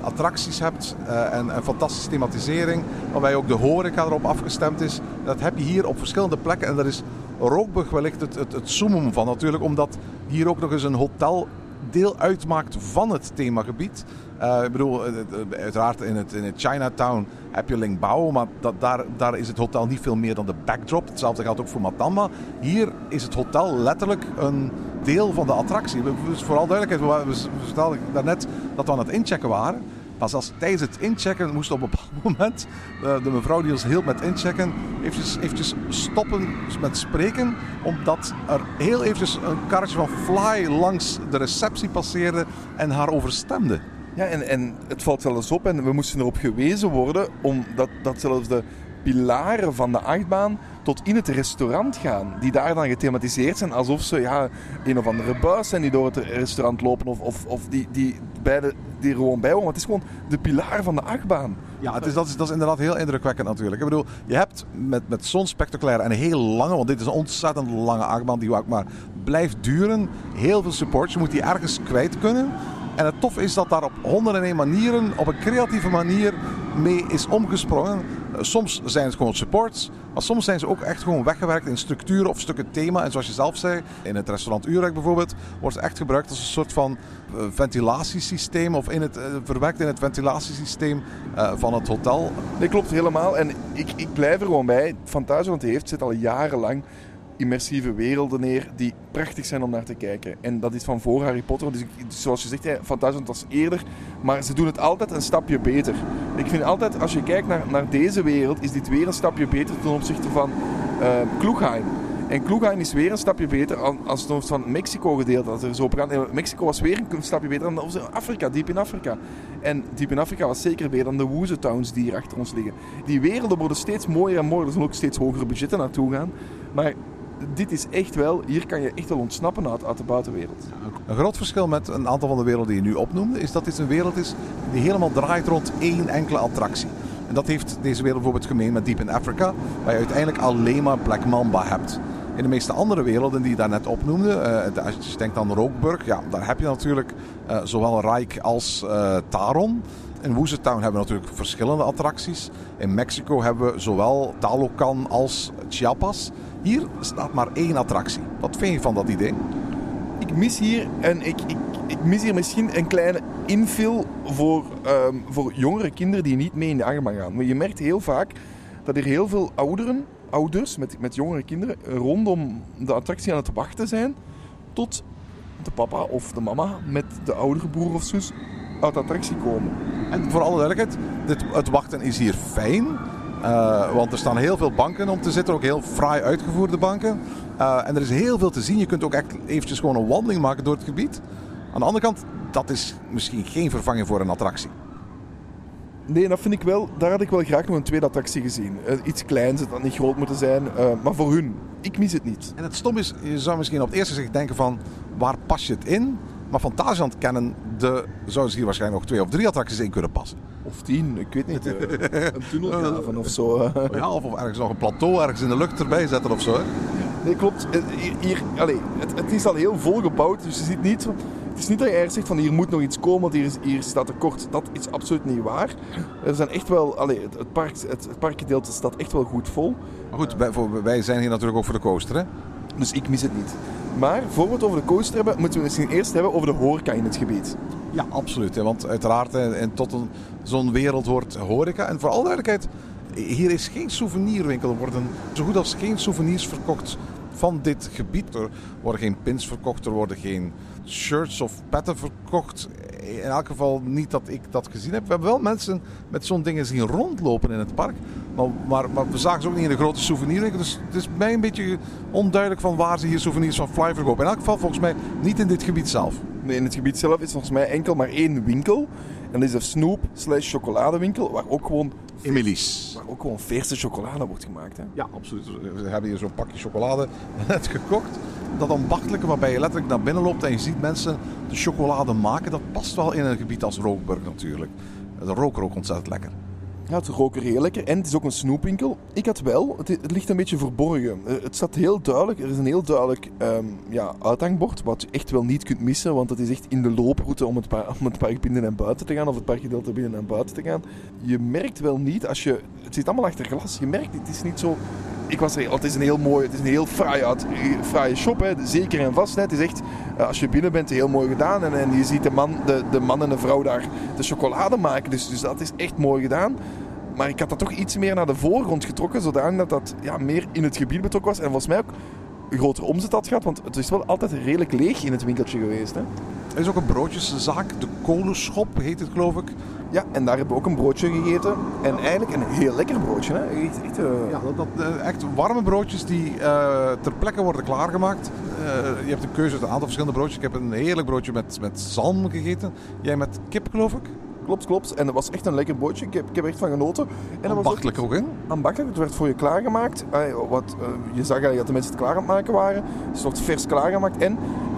attracties hebt en, en fantastische thematisering, maar waarbij ook de horeca erop afgestemd is. Dat heb je hier op verschillende plekken en daar is Rookburg wellicht het, het, het van natuurlijk, omdat hier ook nog eens een hotel deel uitmaakt van het themagebied. Eh, ik bedoel, eh, eh, uiteraard in het, in het Chinatown heb je Lingbao, maar dat, daar, daar is het hotel niet veel meer dan de backdrop. Hetzelfde geldt ook voor Matamba. Hier is het hotel letterlijk een deel van de attractie. Dus vooral duidelijkheid, we, we vertelden daarnet dat we aan het inchecken waren. Maar zelfs tijdens het inchecken moest op een bepaald <laughs> moment eh, de mevrouw die ons hielp met inchecken eventjes, eventjes stoppen met spreken. Omdat er heel eventjes een karretje van Fly langs de receptie passeerde en haar overstemde. Ja, en, en het valt zelfs op en we moesten erop gewezen worden omdat dat zelfs de pilaren van de achtbaan tot in het restaurant gaan. Die daar dan gethematiseerd zijn alsof ze ja, een of andere buis zijn die door het restaurant lopen of, of, of die, die, bij de, die gewoon bij. Want het is gewoon de pilaar van de achtbaan. Ja, het is, dat, is, dat is inderdaad heel indrukwekkend natuurlijk. Ik bedoel, je hebt met, met zo'n spectaculaire en heel lange, want dit is een ontzettend lange achtbaan die ook maar blijft duren. Heel veel support. Je moet die ergens kwijt kunnen. En het tof is dat daar op 101 manieren, op een creatieve manier mee is omgesprongen. Eh, Soms zijn het gewoon supports, maar soms zijn ze ook echt gewoon weggewerkt in structuren of stukken thema. En zoals je zelf zei, in het restaurant Urek bijvoorbeeld, wordt het echt gebruikt als een soort van eh, ventilatiesysteem of in het, eh, verwerkt in het ventilatiesysteem van het hotel. Nee, klopt helemaal. En ik, ik blijf er gewoon bij. Fantasieland heeft zit al jarenlang immersieve werelden neer die prachtig zijn om naar te kijken. En dat is van voor Harry Potter. Dus zoals je zegt, ja, Fantasieland was eerder. Maar ze doen het altijd een stapje beter. Ik vind altijd, als je kijkt naar, naar deze wereld, is dit weer een stapje beter ten opzichte van eh Kloegheim. En Kloegheim is weer een stapje beter als- het van Mexico gedeeld dat er zo op Mexico was weer een stapje beter dan Afrika, diep in Afrika. En diep in Afrika was zeker beter dan de Woeze Towns die hier achter ons liggen. Die werelden worden steeds mooier en mooier. Er zullen ook steeds hogere budgetten naartoe gaan. Maar dit is echt wel, hier kan je echt wel ontsnappen uit, uit de buitenwereld. Een groot verschil met een aantal van de werelden die je nu opnoemde, is dat dit een wereld is die helemaal draait rond één enkele attractie. En dat heeft deze wereld bijvoorbeeld gemeen met Deep in Africa, waar je uiteindelijk alleen maar Black Mamba hebt. In de meeste andere werelden die je daarnet opnoemde, de- als je denkt aan Rookburg, ja, daar heb je natuurlijk eh, zowel Rijk als eh, Taron. In Woeze Town hebben we natuurlijk verschillende attracties. In Mexico hebben we zowel Talocan als Chiapas. Hier staat maar één attractie. Wat vind je van dat idee? Ik mis hier, en ik, ik, ik mis hier misschien een kleine infill voor, ehm, voor jongere kinderen die niet mee in de achtbaan gaan. Maar je merkt heel vaak dat er heel veel ouderen, ouders met, met jongere kinderen rondom de attractie aan het wachten zijn tot de papa of de mama met de oudere broer of zus uit de attractie komen. En voor alle duidelijkheid, dit, het wachten is hier fijn. Eh, want er staan heel veel banken om te zitten, ook heel fraai uitgevoerde banken. Eh, en er is heel veel te zien. Je kunt ook echt eventjes gewoon een wandeling maken door het gebied. Aan de andere kant, dat is misschien geen vervanging voor een attractie. Nee, dat vind ik wel. Daar had ik wel graag nog een tweede attractie gezien. Eh, iets kleins, het had niet groot moeten zijn. maar voor hun, ik mis het niet. En het stom is, je zou misschien op het eerste gezicht denken van waar pas je het in? Maar Fantasieland kennen de, zouden ze hier waarschijnlijk nog twee of drie attracties in kunnen passen. Of tien, ik weet niet. eh, een tunnelgraven of zo. <laughs> Ja, of, of ergens nog een plateau ergens in de lucht erbij zetten of zo. Hè? Nee, klopt. Eh, Hier, hier, allee, het, het is al heel vol gebouwd, dus je ziet niet... Het is niet dat je ergens zegt van hier moet nog iets komen, want hier, is, hier staat tekort. Dat is absoluut niet waar. Er zijn echt wel... Allee, het, het, park, het, het parkgedeelte staat echt wel goed vol. Maar goed, wij, voor- wij zijn hier natuurlijk ook voor de coaster. Hè? Dus ik mis het niet. Maar voor we het over de coaster hebben, moeten we misschien eerst hebben over de horeca in het gebied. Ja, absoluut. Hè? Want uiteraard, en tot zo'n wereld hoort horeca. En voor alle duidelijkheid, hier is geen souvenirwinkel. Er worden zo goed als geen souvenirs verkocht van dit gebied. Er worden geen pins verkocht, er worden geen shirts of petten verkocht. In elk geval niet dat ik dat gezien heb. We hebben wel mensen met zo'n dingen zien rondlopen in het park. Maar, maar, maar we zagen ze ook niet in de grote souvenirwinkel. Dus het is mij een beetje onduidelijk van waar ze hier souvenirs van Fly verkopen. In elk geval volgens mij niet in dit gebied zelf. Nee, in het gebied zelf is volgens mij enkel maar één winkel. En dat is de snoep slash chocoladewinkel, waar ook gewoon, Emily's. waar ook gewoon verse chocolade wordt gemaakt. Hè. Ja, absoluut. We hebben hier zo'n pakje chocolade <laughs> net gekocht. Dat ambachtelijke waarbij je letterlijk naar binnen loopt en je ziet mensen de chocolade maken. Dat past wel in een gebied als Rookburg natuurlijk. De rook ook ontzettend lekker. Ja, het rook er heel lekker. En het is ook een snoepwinkel. Ik had wel, het, ligt een beetje verborgen. Eh, Het staat heel duidelijk, er is een heel duidelijk ehm, ja, uithangbord, wat je echt wel niet kunt missen, want het is echt in de looproute om het, om het park binnen en buiten te gaan, of het parkgedeelte binnen en buiten te gaan. Je merkt wel niet, als je, het zit allemaal achter glas, je merkt, het is niet zo... Ik was er, het is een heel mooi, het is een heel fraai, uit, fraaie shop, hè, zeker en vast. Het is echt, eh, als je binnen bent, heel mooi gedaan. En, en je ziet de man, de, de man en de vrouw daar de chocolade maken, dus, dus dat is echt mooi gedaan. Maar ik had dat toch iets meer naar de voorgrond getrokken, zodanig dat dat ja, meer in het gebied betrokken was. En volgens mij ook een grotere omzet had gehad, want het is wel altijd redelijk leeg in het winkeltje geweest. Hè? Er is ook een broodjeszaak, de Kolenschop heet het geloof ik. Ja, en daar hebben we ook een broodje gegeten. En eigenlijk een heel lekker broodje. Hè? Echt, echt, eh, Ja, dat, dat, eh, echt warme broodjes die eh, ter plekke worden klaargemaakt. Je hebt een keuze uit een aantal verschillende broodjes. Ik heb een heerlijk broodje met, met zalm gegeten. Jij met kip geloof ik. Klopt, klopt. En dat was echt een lekker broodje. Ik heb, ik heb er echt van genoten. En Ambachtelijk ook, hè? ambachtelijk. Het werd voor je klaargemaakt. Wat, je zag eigenlijk dat de mensen het klaar aan het maken waren. Het wordt vers klaargemaakt. En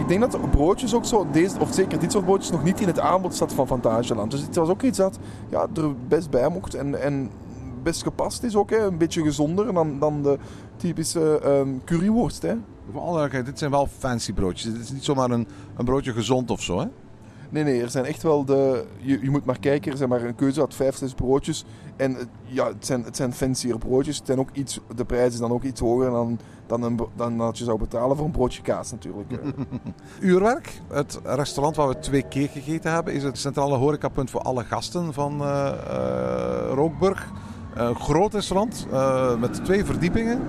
denk dat broodjes ook zo, deze, of zeker dit soort broodjes, nog niet in het aanbod zat van Fantageland. Dus het was ook iets dat ja, er best bij mocht. En, en best gepast is ook. Hè. Een beetje gezonder dan, dan de typische ehm curryworst. Hè. Voor alle dit zijn wel fancy broodjes. Dit is niet zomaar een, een broodje gezond of zo, hè? Nee, nee, er zijn echt wel de... Je, je moet maar kijken, er zijn maar een keuze uit vijf, zes broodjes. En eh, ja, het zijn, het zijn fancier broodjes. Het zijn ook iets, de prijs is dan ook iets hoger dan, dan, een, dan dat je zou betalen voor een broodje kaas natuurlijk. <laughs> Uurwerk, het restaurant waar we twee keer gegeten hebben, is het centrale horecapunt voor alle gasten van eh, Rookburg. Een groot restaurant met twee verdiepingen.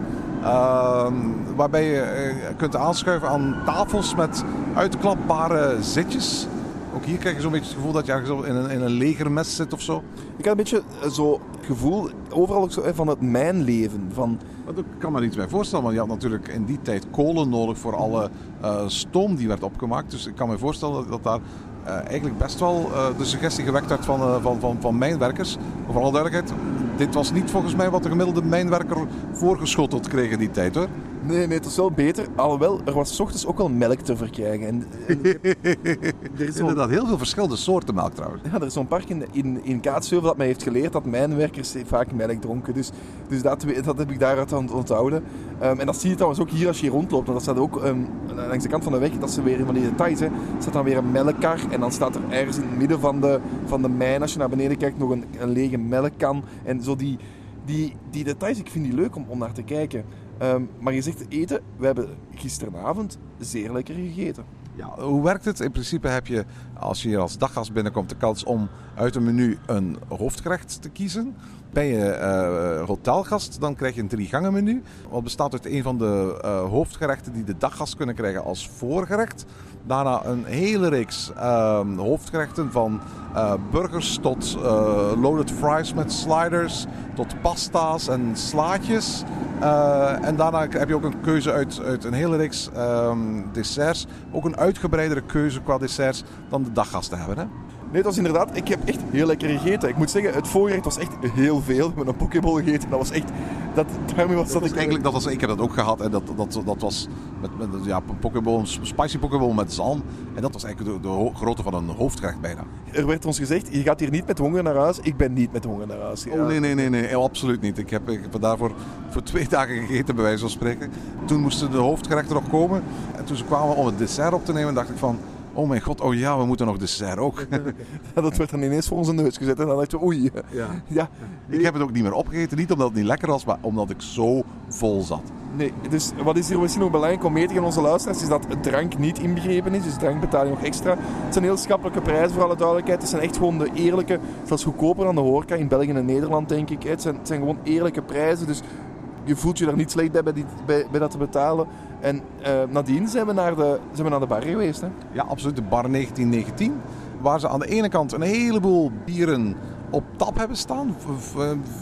Ehm, waarbij je kunt aanschuiven aan tafels met uitklapbare zitjes. Ook hier krijg je zo'n beetje het gevoel dat je ergens in een, in een legermes zit of zo. Ik had een beetje eh, zo het gevoel, overal ook zo, van het mijnleven. Van, Ik kan me er iets bij voorstellen, want je had natuurlijk in die tijd kolen nodig voor alle eh, stoom die werd opgemaakt. Dus ik kan me voorstellen dat, dat daar eh, eigenlijk best wel de suggestie gewekt werd van, van, van, van mijnwerkers. Maar voor alle duidelijkheid, dit was niet volgens mij wat de gemiddelde mijnwerker voorgeschoteld kreeg in die tijd hoor. Nee, nee, het is wel beter. Alhoewel, er was 's ochtends ook wel melk te verkrijgen. En, en <laughs> er is Inderdaad, heel veel verschillende soorten melk trouwens. Ja, er is zo'n park in, in, in Kaatsheuvel dat mij heeft geleerd dat mijnwerkers vaak melk dronken. Dus, dus dat, dat heb ik daaruit aan onthouden. Ehm, en dat zie je trouwens ook hier als je rondloopt. Want dat staat ook ehm, langs de kant van de weg, dat is weer van die details. Hè. Er staat dan weer een melkkar en dan staat er ergens in het midden van de, van de mijn, als je naar beneden kijkt, nog een, een lege melkkan. En zo die, die, die details, ik vind die leuk om, om naar te kijken. Ehm, maar je zegt eten, we hebben gisteravond zeer lekker gegeten. Ja, hoe werkt het? In principe heb je, als je hier als daggast binnenkomt, de kans om uit een menu een hoofdgerecht te kiezen. Ben je eh, hotelgast, dan krijg je een drie gangen menu. Wat bestaat uit een van de eh, hoofdgerechten die de daggast kunnen krijgen als voorgerecht. Daarna een hele reeks ehm, hoofdgerechten van eh, burgers tot loaded fries met sliders, tot pasta's en slaatjes. En daarna heb je ook een keuze uit, uit een hele reeks ehm, desserts. Ook een uitgebreidere keuze qua desserts dan de daggasten hebben. Hè? Nee, het was inderdaad, ik heb echt heel lekker gegeten. Ik moet zeggen, het voorgerecht was echt heel veel. Hebben een pokeball gegeten, dat was echt, dat, daarmee was dat, Dat ik eigenlijk, dat was, ik heb dat ook gehad. En dat, dat, dat was met, met ja, pokeball, een spicy pokeball met zalm. En dat was eigenlijk de, de grootte van een hoofdgerecht bijna. Er werd ons gezegd, je gaat hier niet met honger naar huis. Ik ben niet met honger naar huis. Oh nee, nee, nee, nee, eh, absoluut niet. Ik heb, ik heb daarvoor voor twee dagen gegeten, bij wijze van spreken. Toen moesten de hoofdgerechten nog komen. En toen ze kwamen om het dessert op te nemen, dacht ik van... Oh mijn god, oh ja, we moeten nog dessert ook. <laughs> Dat werd dan ineens voor onze neus gezet en dan dachten we, oei. Ja. Ja, Ik heb het ook niet meer opgegeten. Niet omdat het niet lekker was, maar omdat ik zo vol zat. nee. Dus wat is hier misschien nog belangrijk om mee te geven aan onze luisteraars, is dat het drank niet inbegrepen is. Dus drank betaal je nog extra. Het zijn heel schappelijke prijzen, voor alle duidelijkheid. Het zijn echt gewoon de eerlijke, zelfs goedkoper dan de horeca in België en Nederland, denk ik. Het zijn, het zijn gewoon eerlijke prijzen, dus je voelt je daar niet slecht bij, bij, die, bij, bij dat te betalen. En eh, nadien zijn we naar de, zijn we naar de bar geweest. Hè? Ja, absoluut. De bar 1919. Waar ze aan de ene kant een heleboel bieren op tap hebben staan.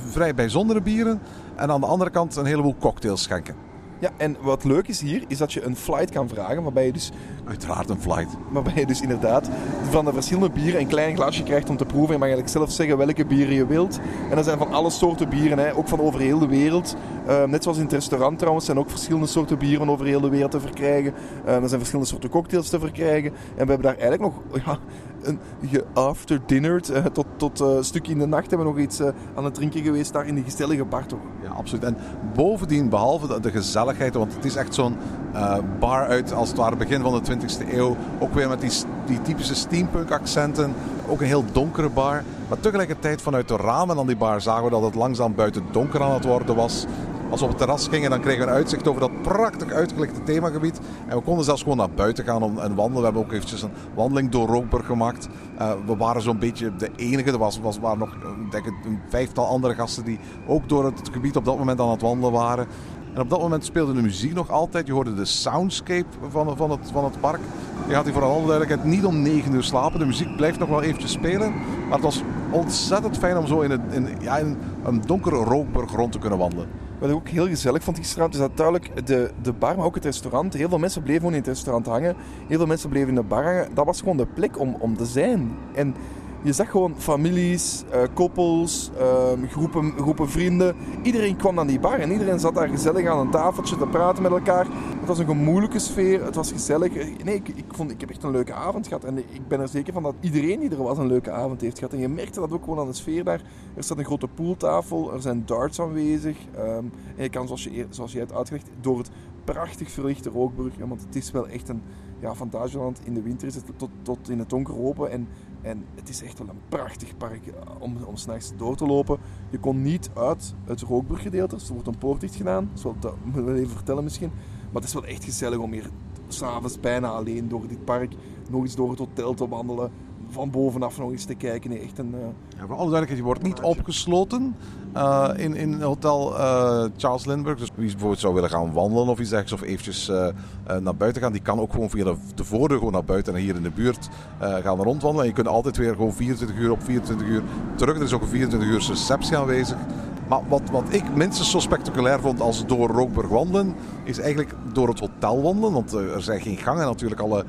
vrij bijzondere bieren. En aan de andere kant een heleboel cocktails schenken. Ja, en wat leuk is hier, is dat je een flight kan vragen, waarbij je dus Uiteraard een flight. Waarbij je dus inderdaad van de verschillende bieren een klein glasje krijgt om te proeven. Je mag eigenlijk zelf zeggen welke bieren je wilt. En dat zijn van alle soorten bieren, hè, ook van over heel de wereld. Eh, net zoals in het restaurant trouwens, zijn ook verschillende soorten bieren van over heel de wereld te verkrijgen. Eh, er zijn verschillende soorten cocktails te verkrijgen. En we hebben daar eigenlijk nog <laughs> ja, een geafterdinnered. eh tot, tot eh, een stukje in de nacht hebben we nog iets eh, aan het drinken geweest daar in die gezellige bar toch. Ja, absoluut. En bovendien, behalve de, de gezelligheid, want het is echt zo'n eh, bar uit als het ware begin van de 20e eeuw. Ook weer met die, die typische steampunk accenten. Ook een heel donkere bar. Maar tegelijkertijd vanuit de ramen aan die bar zagen we dat het langzaam buiten donker aan het worden was. Als we op het terras gingen, dan kregen we een uitzicht over dat prachtig uitgelegde themagebied. En we konden zelfs gewoon naar buiten gaan om, en wandelen. We hebben ook eventjes een wandeling door Rookburg gemaakt. Eh, we waren zo'n beetje de enige. Er was, was, waren nog eh, denk ik, een vijftal andere gasten die ook door het gebied op dat moment aan het wandelen waren. En op dat moment speelde de muziek nog altijd. Je hoorde de soundscape van, van, het, van het park. Je gaat hier voor alle duidelijkheid niet om 9 uur slapen. De muziek blijft nog wel eventjes spelen. Maar het was ontzettend fijn om zo in, het, in, ja, een donkere Rookburg rond te kunnen wandelen. Wat ik ook heel gezellig vond gisteravond, is dat duidelijk de, de bar, maar ook het restaurant. Heel veel mensen bleven gewoon in het restaurant hangen. Heel veel mensen bleven in de bar hangen. Dat was gewoon de plek om, om te zijn. En je zag gewoon families, eh, koppels, ehm, groepen, groepen vrienden. Iedereen kwam naar die bar en iedereen zat daar gezellig aan een tafeltje te praten met elkaar. Het was een gemoedelijke sfeer, het was gezellig. Nee, ik, ik, vond, ik heb echt een leuke avond gehad. En ik ben er zeker van dat iedereen die er was een leuke avond heeft gehad. En je merkte dat ook gewoon aan de sfeer daar. Er staat een grote pooltafel, er zijn darts aanwezig. ehm, en je kan, zoals je, zoals je hebt uitgelegd, door het prachtig verlichte Rookburg. Want het is wel echt een ja, Fantasieland. In de winter is het tot, tot in het donker open. En, en het is echt wel een prachtig park eh, om, om s'nachts door te lopen. Je kon niet uit het Rookburggedeelte. Dus er wordt een poort dicht gedaan. Dat <laughs> moet ik even vertellen misschien. Maar het is wel echt gezellig om hier s'avonds bijna alleen door dit park nog eens door het hotel te wandelen. Van bovenaf nog eens te kijken. Nee, echt een... eh, Ja, voor alle duidelijkheid, je wordt niet opgesloten eh, in, in hotel eh, Charles Lindbergh. Dus wie bijvoorbeeld zou willen gaan wandelen of iets dergelijks of eventjes naar buiten gaan, die kan ook gewoon via de, de voordeur gewoon naar buiten en hier in de buurt gaan rondwandelen. En je kunt altijd weer gewoon 24 uur op 24 uur terug. Er is ook een 24 uur receptie aanwezig. Maar wat, wat ik minstens zo spectaculair vond als door Rookburg wandelen, is eigenlijk door het hotel wandelen. Want er zijn geen gangen natuurlijk. Alle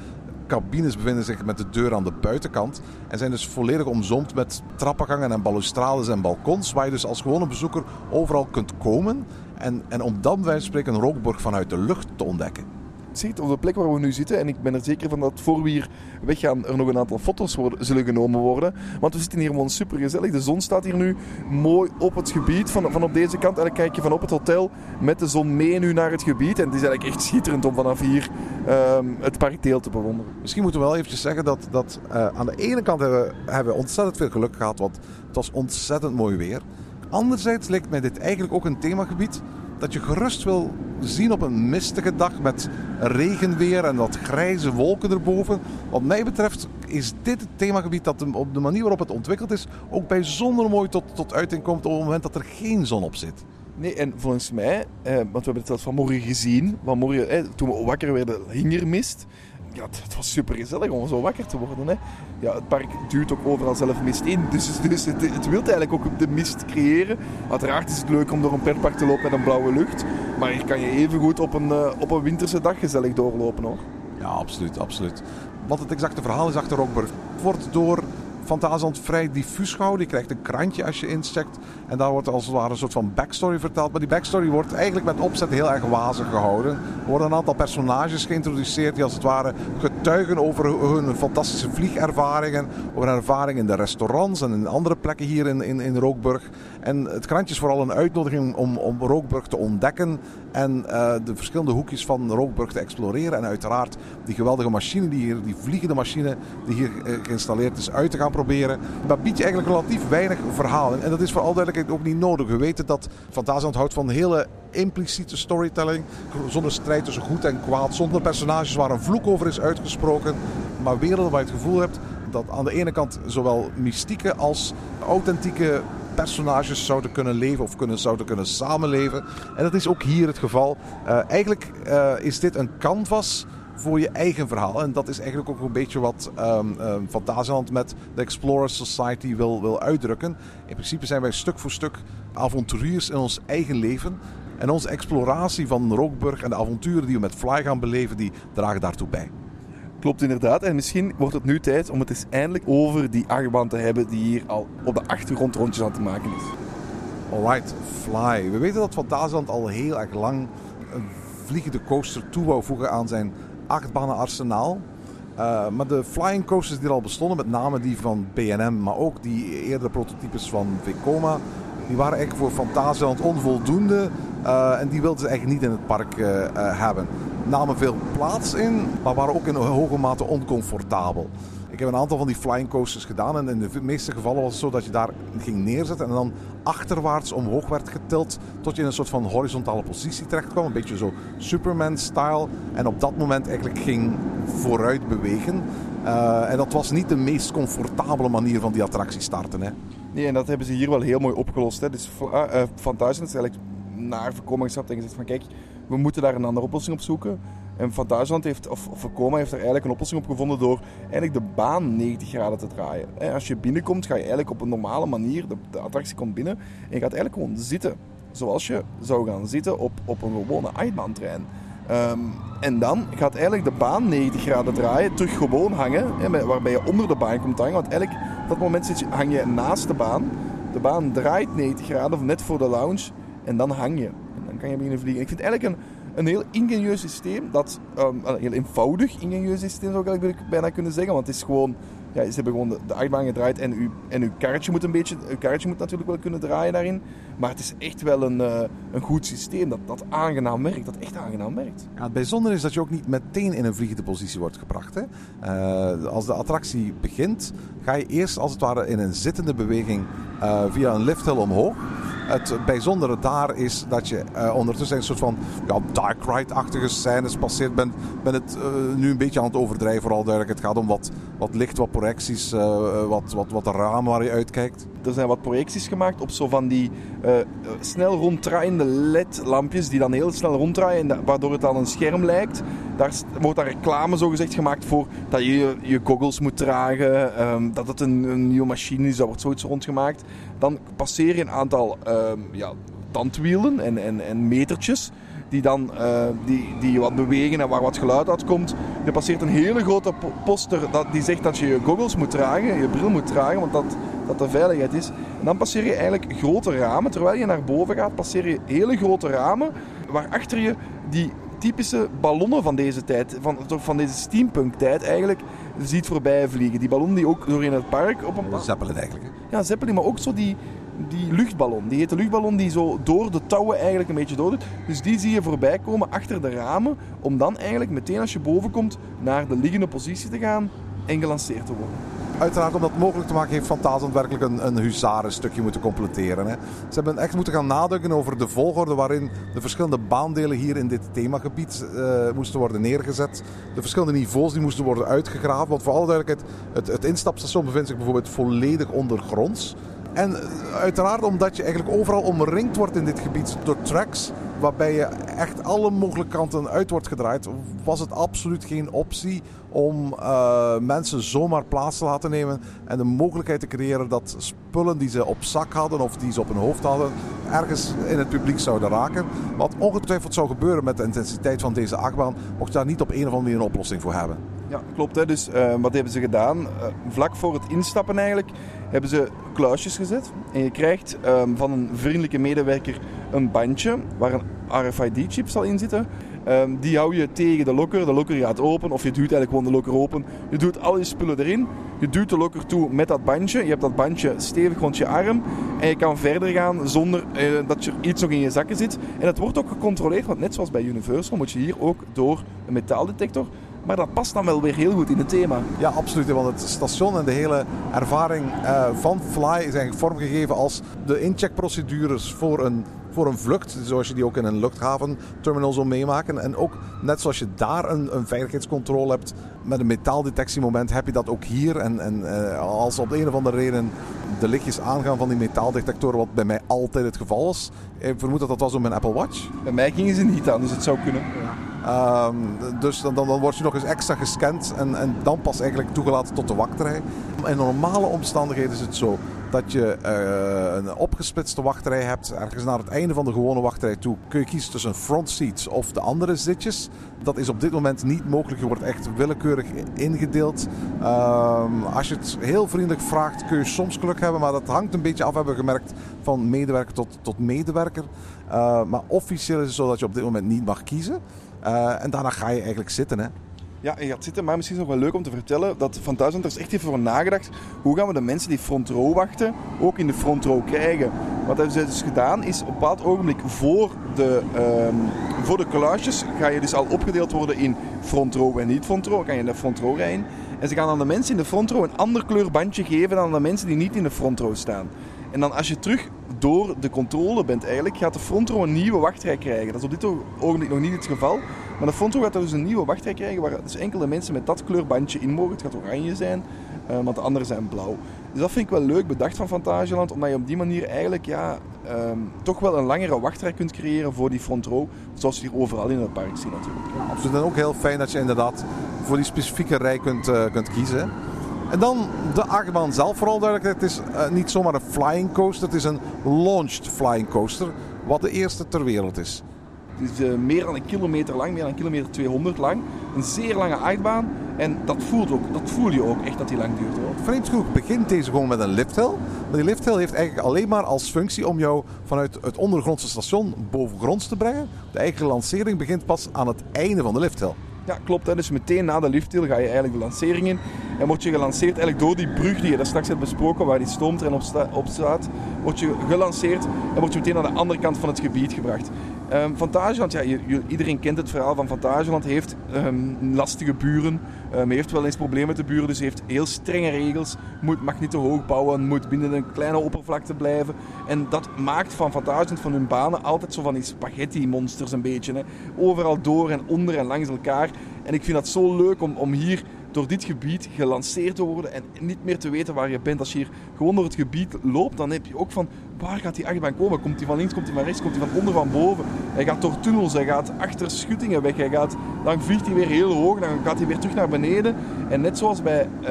cabines bevinden zich met de deur aan de buitenkant. En zijn dus volledig omzoomd met trappengangen en balustrades en balkons. Waar je dus als gewone bezoeker overal kunt komen. En, en om dan van spreken een rookborg vanuit de lucht te ontdekken. Ziet op de plek waar we nu zitten. En ik ben er zeker van dat voor we hier weggaan er nog een aantal foto's zullen genomen worden. Want we zitten hier gewoon super gezellig. De zon staat hier nu mooi op het gebied van, van op deze kant. En dan kijk je van op het hotel met de zon mee nu naar het gebied. En het is eigenlijk echt schitterend om vanaf hier ehm, het parkdeel te bewonderen. Misschien moeten we wel eventjes zeggen dat, dat eh, aan de ene kant hebben hebben we ontzettend veel geluk gehad. Want het was ontzettend mooi weer. Anderzijds lijkt mij dit eigenlijk ook een themagebied dat je gerust wil zien op een mistige dag met regenweer en dat grijze wolken erboven. Wat mij betreft is dit het themagebied dat op de manier waarop het ontwikkeld is ook bijzonder mooi tot, tot uiting komt op het moment dat er geen zon op zit. Nee, en volgens mij, eh, want we hebben het zelfs vanmorgen gezien, vanmorgen, eh, toen we wakker werden, hing er mist. Ja, het, was super gezellig om zo wakker te worden. Hè. Ja, het park duwt ook overal zelf mist in, dus, dus het, het wil eigenlijk ook de mist creëren. Uiteraard is het leuk om door een pretpark te lopen met een blauwe lucht, maar je kan je even goed op een, eh, op een winterse dag gezellig doorlopen hoor. Ja, absoluut, absoluut. Wat het exacte verhaal is achter Rockburg wordt door Fantasieland vrij diffuus gehouden. Je krijgt een krantje als je incheckt. En daar wordt als het ware een soort van backstory verteld. Maar die backstory wordt eigenlijk met opzet heel erg wazig gehouden. Er worden een aantal personages geïntroduceerd die als het ware getuigen over hun fantastische vliegervaringen. Over ervaringen in de restaurants en in andere plekken hier in, in, in Rookburg. En het krantje is vooral een uitnodiging om, om Rookburg te ontdekken. En uh, de verschillende hoekjes van Rookburg te exploreren. En uiteraard die geweldige machine die hier, die vliegende machine die hier uh, geïnstalleerd is, uit te gaan proberen. Maar biedt je eigenlijk relatief weinig verhaal. En, dat is voor al duidelijkheid ook niet nodig. We weten dat Fantasieland houdt van hele impliciete storytelling. Zonder strijd tussen goed en kwaad. Zonder personages waar een vloek over is uitgesproken. Maar werelden waar je het gevoel hebt dat aan de ene kant zowel mystieke als authentieke personages zouden kunnen leven of kunnen, zouden kunnen samenleven. En dat is ook hier het geval. Uh, eigenlijk uh, is dit een canvas voor je eigen verhaal. En dat is eigenlijk ook een beetje wat um, met de Explorers Society wil, wil uitdrukken. In principe zijn wij stuk voor stuk avonturiers in ons eigen leven. En onze exploratie van Rookburg en de avonturen die we met Fly gaan beleven, die dragen daartoe bij. Klopt inderdaad. En misschien wordt het nu tijd om het eens eindelijk over die achtbaan te hebben die hier al op de achtergrond rondjes aan te maken is. Alright, Fly. We weten dat Fantasieland al heel erg lang een vliegende coaster toe wou voegen aan zijn achtbanenarsenaal. Uh, maar de flying coasters die er al bestonden, met name die van B&M, maar ook die eerdere prototypes van Vekoma, die waren eigenlijk voor Fantasieland onvoldoende. Uh, en die wilden ze eigenlijk niet in het park uh, hebben. Namen veel plaats in, maar waren ook in hoge mate oncomfortabel. Ik heb een aantal van die flying coasters gedaan. En in de meeste gevallen was het zo dat je daar ging neerzetten. En dan achterwaarts omhoog werd getild. Tot je in een soort van horizontale positie terecht kwam. Een beetje zo Superman-style. En op dat moment eigenlijk ging vooruit bewegen. Uh, en dat was niet de meest comfortabele manier van die attractie starten. Hè. Nee, en dat hebben ze hier wel heel mooi opgelost. Hè. Dus uh, Fantasieland is eigenlijk naar voorkoming gestapt en gezegd van kijk, we moeten daar een andere oplossing op zoeken. En Van heeft, of Vekoma heeft er eigenlijk een oplossing op gevonden door eigenlijk de baan 90 graden te draaien. Als je binnenkomt, ga je eigenlijk op een normale manier, de, de attractie komt binnen en je gaat eigenlijk gewoon zitten. Zoals je zou gaan zitten op, op een gewone achtbaantrein. Um, en dan gaat eigenlijk de baan 90 graden draaien, terug gewoon hangen, hè, waarbij je onder de baan komt hangen. Want eigenlijk op dat moment zit je, hang je naast de baan. De baan draait 90 graden, of net voor de lounge, en dan hang je. Dan kan je beginnen vliegen. ik vind eigenlijk een, een heel ingenieus systeem. Dat, een heel eenvoudig ingenieus systeem zou ik bijna kunnen zeggen. Want het is gewoon, ja, ze hebben gewoon de, de achtbaan gedraaid en uw, en uw karretje moet een beetje, uw karretje moet natuurlijk wel kunnen draaien daarin. Maar het is echt wel een, uh, een goed systeem dat, dat aangenaam werkt, dat echt aangenaam werkt. Ja, het bijzondere is dat je ook niet meteen in een vliegende positie wordt gebracht. Hè? Uh, als de attractie begint, ga je eerst als het ware in een zittende beweging uh, via een lifthill omhoog. Het bijzondere daar is dat je ondertussen een soort van ja, dark ride-achtige scènes passeert. Ben, ben het nu een beetje aan het overdrijven, vooral duidelijk. Het gaat om wat, wat licht, wat projecties, uh, wat, wat, wat ramen waar je uitkijkt. Er zijn wat projecties gemaakt op zo van die snel ronddraaiende LED-lampjes die dan heel snel ronddraaien, waardoor het dan een scherm lijkt. Daar wordt daar reclame zo gezegd gemaakt voor dat je je goggles moet dragen, um, dat het een, een, nieuwe machine is, daar wordt zoiets rondgemaakt. Dan passeer je een aantal um, ja, tandwielen en, en, en metertjes die dan uh, die, die wat bewegen en waar wat geluid uitkomt. Er passeert een hele grote poster dat, die zegt dat je je goggles moet dragen, je bril moet dragen, want dat, dat de veiligheid is. En dan passeer je eigenlijk grote ramen. Terwijl je naar boven gaat, passeer je hele grote ramen waarachter je die typische ballonnen van deze tijd, van, van deze steampunk-tijd eigenlijk, ziet voorbij vliegen. Die ballonnen die ook door in het park op een... Zeppelin eigenlijk. Hè? Ja, Zeppelin, maar ook zo die, die luchtballon. Die hete luchtballon die zo door de touwen eigenlijk een beetje doordoet. Dus die zie je voorbij komen achter de ramen, om dan eigenlijk meteen als je boven komt naar de liggende positie te gaan en gelanceerd te worden. Uiteraard om dat mogelijk te maken heeft Fantasland werkelijk een, een huzarenstukje moeten completeren. Hè. Ze hebben echt moeten gaan nadenken over de volgorde waarin de verschillende baandelen hier in dit themagebied uh, moesten worden neergezet. De verschillende niveaus die moesten worden uitgegraven. Want voor alle duidelijkheid, het, het instapstation bevindt zich bijvoorbeeld volledig ondergronds. En uiteraard omdat je eigenlijk overal omringd wordt in dit gebied door tracks waarbij je echt alle mogelijke kanten uit wordt gedraaid, was het absoluut geen optie om uh, mensen zomaar plaats te laten nemen en de mogelijkheid te creëren dat spullen die ze op zak hadden of die ze op hun hoofd hadden, ergens in het publiek zouden raken. Wat ongetwijfeld zou gebeuren met de intensiteit van deze achtbaan, mocht daar niet op een of andere manier een oplossing voor hebben. Ja, klopt. Hè. Dus uh, wat hebben ze gedaan? Uh, vlak voor het instappen eigenlijk hebben ze kluisjes gezet. En je krijgt um, van een vriendelijke medewerker een bandje waar een RFID-chip zal in zitten. Um, die hou je tegen de lokker. De lokker gaat open of je duwt eigenlijk gewoon de lokker open. Je doet al je spullen erin. Je duwt de lokker toe met dat bandje. Je hebt dat bandje stevig rond je arm. En je kan verder gaan zonder uh, dat er iets nog in je zakken zit. En dat wordt ook gecontroleerd. Want net zoals bij Universal moet je hier ook door een metaaldetector maar dat past dan wel weer heel goed in het thema. Ja, absoluut. Want het station en de hele ervaring uh, van Fly eigenlijk vormgegeven als de incheckprocedures voor een, voor een vlucht. Zoals je die ook in een luchthaventerminal zou meemaken. En ook net zoals je daar een, een veiligheidscontrole hebt met een metaaldetectiemoment, heb je dat ook hier. En, en uh, als op de een of andere reden de lichtjes aangaan van die metaaldetectoren, wat bij mij altijd het geval was. Ik vermoed dat dat was op mijn Apple Watch. Bij mij gingen ze niet aan, dus het zou kunnen. Um, dus dan, dan, dan word je nog eens extra gescand en, en dan pas eigenlijk toegelaten tot de wachtrij. In normale omstandigheden is het zo dat je uh, een opgesplitste wachtrij hebt. Ergens naar het einde van de gewone wachtrij toe kun je kiezen tussen front seats of de andere zitjes. Dat is op dit moment niet mogelijk. Je wordt echt willekeurig ingedeeld. Uh, als je het heel vriendelijk vraagt, kun je soms geluk hebben. Maar dat hangt een beetje af, hebben we gemerkt, van medewerker tot, tot medewerker. Uh, maar officieel is het zo dat je op dit moment niet mag kiezen. Uh, en daarna ga je eigenlijk zitten. Hè. Ja, je gaat zitten, maar misschien is het nog wel leuk om te vertellen dat Van Thuisland er echt even voor nagedacht. Hoe gaan we de mensen die front row wachten ook in de front row krijgen? Wat hebben ze dus gedaan is op een bepaald ogenblik voor de, um, voor de kluisjes ga je dus al opgedeeld worden in front row en niet front row. Kan je in de front row rijden. En ze gaan aan de mensen in de front row een ander kleurbandje geven dan aan de mensen die niet in de front row staan. En dan als je terug door de controle bent eigenlijk, gaat de front row een nieuwe wachtrij krijgen. Dat is op dit ogenblik nog niet het geval. Maar de front row gaat dus een nieuwe wachtrij krijgen waar dus enkele mensen met dat kleurbandje in mogen. Het gaat oranje zijn, uh, want de anderen zijn blauw. Dus dat vind ik wel leuk bedacht van Fantageland, omdat je op die manier eigenlijk ja, um, toch wel een langere wachtrij kunt creëren voor die front row. Zoals je hier overal in het park ziet natuurlijk. Ja, absoluut. En ook heel fijn dat je inderdaad voor die specifieke rij kunt, uh, kunt kiezen. En dan de achtbaan zelf, vooral duidelijk. Het is uh, niet zomaar een flying coaster, het is een launched flying coaster. Wat de eerste ter wereld is. Het is uh, meer dan een kilometer lang, meer dan een kilometer 200 lang. Een zeer lange achtbaan. En dat, voelt ook, dat voel je ook echt dat die lang duurt. Hoor. Vreemd genoeg begint deze gewoon met een lifthill. Maar die lifthill heeft eigenlijk alleen maar als functie om jou vanuit het ondergrondse station bovengronds te brengen. De eigen lancering begint pas aan het einde van de lifthill. Ja, klopt. Hè. Dus meteen na de lifthill ga je eigenlijk de lancering in. En word je gelanceerd eigenlijk door die brug die je daar straks hebt besproken, waar die stoomtrein op, sta op staat, word je gelanceerd en word je meteen naar de andere kant van het gebied gebracht. Um, Fantageland, ja, iedereen kent het verhaal van Fantageland, heeft um, lastige buren, um, heeft wel eens problemen met de buren, dus heeft heel strenge regels, moet, mag niet te hoog bouwen, moet binnen een kleine oppervlakte blijven. En dat maakt van Fantageland, van hun banen, altijd zo van die spaghetti-monsters een beetje. Hè. Overal door en onder en langs elkaar. En ik vind dat zo leuk om, om hier door dit gebied gelanceerd te worden en niet meer te weten waar je bent. Als je hier gewoon door het gebied loopt, dan heb je ook van waar gaat die achtbaan komen? Komt hij van links, komt hij van rechts, komt hij van onder, van boven? Hij gaat door tunnels, hij gaat achter schuttingen weg, hij gaat, dan vliegt hij weer heel hoog, dan gaat hij weer terug naar beneden. En net zoals bij uh,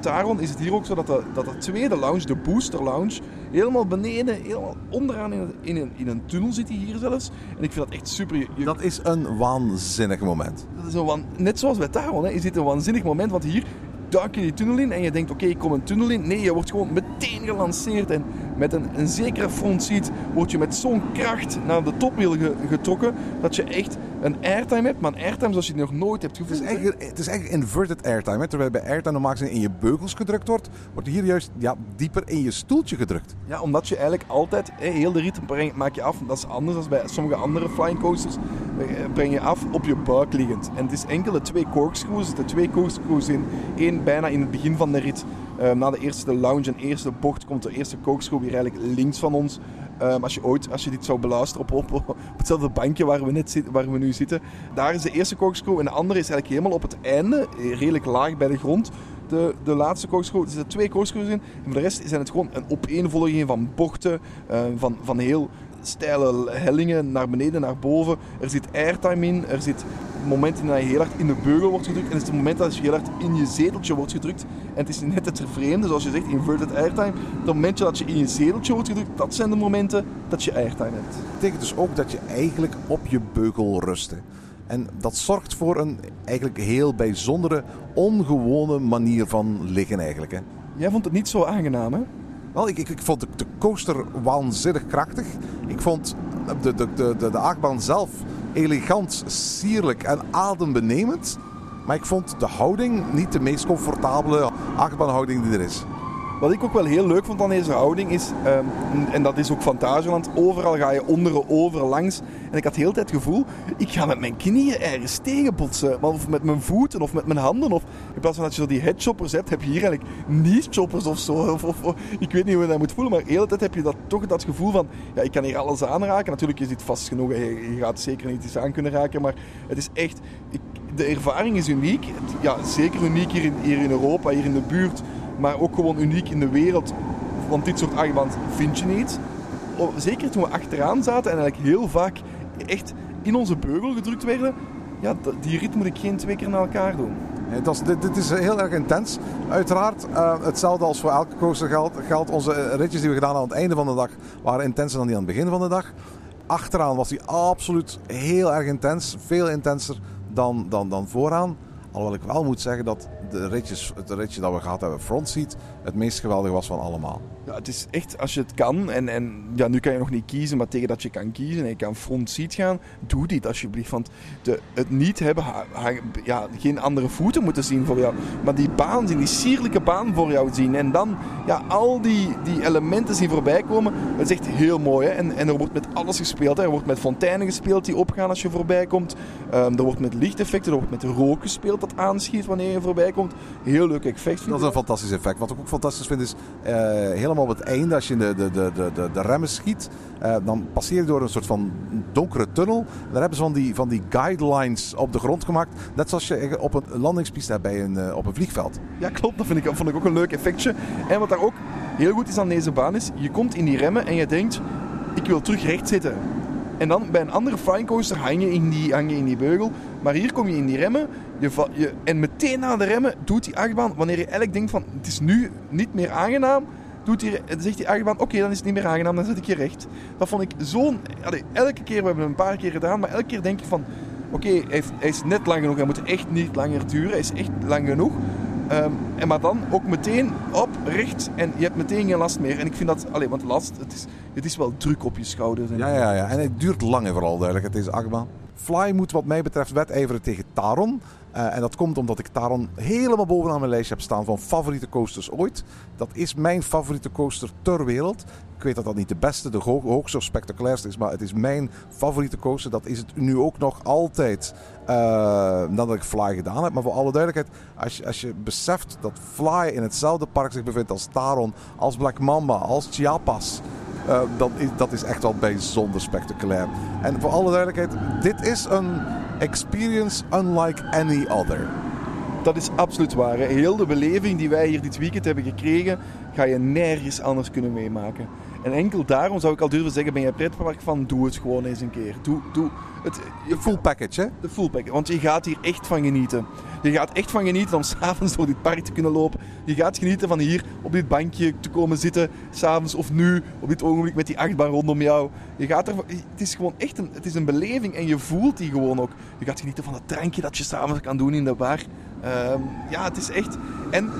Taron is het hier ook zo dat de, dat de tweede lounge, de booster lounge, helemaal beneden, helemaal onderaan in, in, een, in een tunnel zit hij hier zelfs. En ik vind dat echt super. Je. Dat is een waanzinnig moment. Dat is een wan... Net zoals bij Taron hè, is dit een waanzinnig moment, want hier duik je die tunnel in en je denkt, oké, okay, ik kom een tunnel in. Nee, je wordt gewoon meteen gelanceerd en met een, een zekere frontseat word je met zo'n kracht naar de topwiel ge getrokken dat je echt een airtime hebt, maar een airtime zoals je het nog nooit hebt gevoeld. Het is eigenlijk, het is eigenlijk inverted airtime. Hè? Terwijl bij airtime normaal gezien in je beugels gedrukt wordt, wordt hier juist ja, dieper in je stoeltje gedrukt. Ja, omdat je eigenlijk altijd, heel de rit maak je af. Dat is anders dan bij sommige andere flying coasters. breng je af op je buik liggend. En het is enkele twee corkscrews. Zitten twee corkscrews in. Eén bijna in het begin van de rit. Um, na de eerste lounge en eerste bocht komt de eerste corkscrew weer eigenlijk links van ons. Um, als je ooit, als je dit zou beluisteren op, op, hetzelfde bankje waar we, net waar we nu zitten. Daar is de eerste corkscrew en de andere is eigenlijk helemaal op het einde, redelijk laag bij de grond. De, de laatste corkscrew, er zitten twee corkscrews in. En voor de rest zijn het gewoon een opeenvolging van bochten, uh, van, van heel steile hellingen naar beneden, naar boven. Er zit airtime in, er zit momenten dat je heel hard in de beugel wordt gedrukt. En het is het moment dat je heel hard in je zeteltje wordt gedrukt. En het is net het vreemde, zoals je zegt, inverted airtime. Het momentje dat je in je zeteltje wordt gedrukt, dat zijn de momenten dat je airtime hebt. Dat betekent dus ook dat je eigenlijk op je beugel rust. En dat zorgt voor een eigenlijk heel bijzondere, ongewone manier van liggen eigenlijk. Hè. Jij vond het niet zo aangenaam, hè? Ik, ik, vond de, de, coaster waanzinnig krachtig. Ik vond de, de, de, de, de achtbaan zelf elegant, sierlijk en adembenemend. Maar ik vond de houding niet de meest comfortabele achtbaanhouding die er is. Wat ik ook wel heel leuk vond aan deze houding is, um, en dat is ook Fantasieland, overal ga je onder, over, langs. En ik had heel tijd het gevoel, ik ga met mijn knieën ergens tegenbotsen. Of met mijn voeten of met mijn handen. Of, in plaats van dat je zo die headchoppers hebt, heb je hier eigenlijk knee-choppers of zo. <laughs> Of, of, ik weet niet hoe je dat moet voelen, maar de hele tijd heb je dat, toch dat gevoel van, ja, ik kan hier alles aanraken. Natuurlijk is dit vast genoeg, je, je gaat zeker niet iets aan kunnen raken. Maar het is echt, de ervaring is uniek. Ja, zeker uniek hier in, hier in Europa, hier in de buurt maar ook gewoon uniek in de wereld. Want dit soort achtbaan vind je niet. Zeker toen we achteraan zaten en eigenlijk heel vaak echt in onze beugel gedrukt werden. Ja, die rit moet ik geen twee keer naar elkaar doen. Dat is, dit, is heel erg intens. Uiteraard, uh, hetzelfde als voor elke coaster geldt. Onze ritjes die we gedaan aan het einde van de dag waren intenser dan die aan het begin van de dag. Achteraan was die absoluut heel erg intens. Veel intenser dan, dan, dan vooraan. Alhoewel ik wel moet zeggen dat de het ritje dat we gehad hebben, frontseat, het meest geweldige was van allemaal. Ja, het is echt, als je het kan, en, en ja, nu kan je nog niet kiezen, maar tegen dat je kan kiezen en je kan frontseat gaan, doe dit alsjeblieft. Want de, het niet hebben, ha, ha, ja, geen andere voeten moeten zien voor jou, maar die baan zien, die sierlijke baan voor jou zien. En dan ja, al die, die elementen zien voorbij komen, dat is echt heel mooi. Hè? En, en er wordt met alles gespeeld. Hè? Er wordt met fonteinen gespeeld die opgaan als je voorbij komt. Um, er wordt met lichteffecten, er wordt met rook gespeeld dat aanschiet wanneer je voorbij komt. Heel leuk effect. Dat is een fantastisch effect. Wat ook fantastisch vind is uh, helemaal op het einde, als je de, de, de, de, de remmen schiet, uh, dan passeer je door een soort van donkere tunnel. Daar hebben ze van die, van die guidelines op de grond gemaakt. Net zoals je op een landingspiste hebt bij een, uh, op een vliegveld. Ja, klopt. Dat vind ik, vond ik ook een leuk effectje. En wat daar ook heel goed is aan deze baan is, je komt in die remmen en je denkt, ik wil terug recht zitten. En dan bij een andere flying coaster hang je in die, hang je in die beugel. Maar hier kom je in die remmen. Je, je, en meteen na de remmen doet die achtbaan, wanneer je eigenlijk denkt van het is nu niet meer aangenaam, doet die, zegt die achtbaan, oké, dan is het niet meer aangenaam, dan zet ik je recht. Dat vond ik zo'n... Elke keer, we hebben het een paar keer gedaan, maar elke keer denk ik van... Oké, hij, hij, is net lang genoeg, hij moet echt niet langer duren, hij is echt lang genoeg. Um, en maar dan ook meteen op, recht en je hebt meteen geen last meer. En ik vind dat, alleen, want last, het is, het is wel druk op je schouders. Ja, ja, ja. En het duurt lang vooral duidelijk, deze achtbaan. Fly moet wat mij betreft wedijveren tegen Taron. Uh, en dat komt omdat ik Taron helemaal bovenaan mijn lijstje heb staan van favoriete coasters ooit. Dat is mijn favoriete coaster ter wereld. Ik weet dat dat niet de beste, de ho hoogste of spectaculairste is, maar het is mijn favoriete coaster. Dat is het nu ook nog altijd uh, nadat ik Fly gedaan heb. Maar voor alle duidelijkheid, als je, als je beseft dat Fly in hetzelfde park zich bevindt als Taron, als Black Mamba, als Chiapas. Uh, dat, is, dat is echt wel bijzonder spectaculair. En voor alle duidelijkheid, dit is een experience unlike any other. Dat is absoluut waar. Hè. Heel de beleving die wij hier dit weekend hebben gekregen, ga je nergens anders kunnen meemaken. En enkel daarom zou ik al durven zeggen, ben je pretpark van, doe het gewoon eens een keer. Doe, doe het, full package, hè? De full package, want je gaat hier echt van genieten. Je gaat echt van genieten om s'avonds door dit park te kunnen lopen. Je gaat genieten van hier op dit bankje te komen zitten, s'avonds of nu, op dit ogenblik met die achtbaan rondom jou. Je gaat er, het is gewoon echt een, het is een beleving en je voelt die gewoon ook. Je gaat genieten van het drankje dat je s'avonds kan doen in de bar. Um, ja, het is echt... En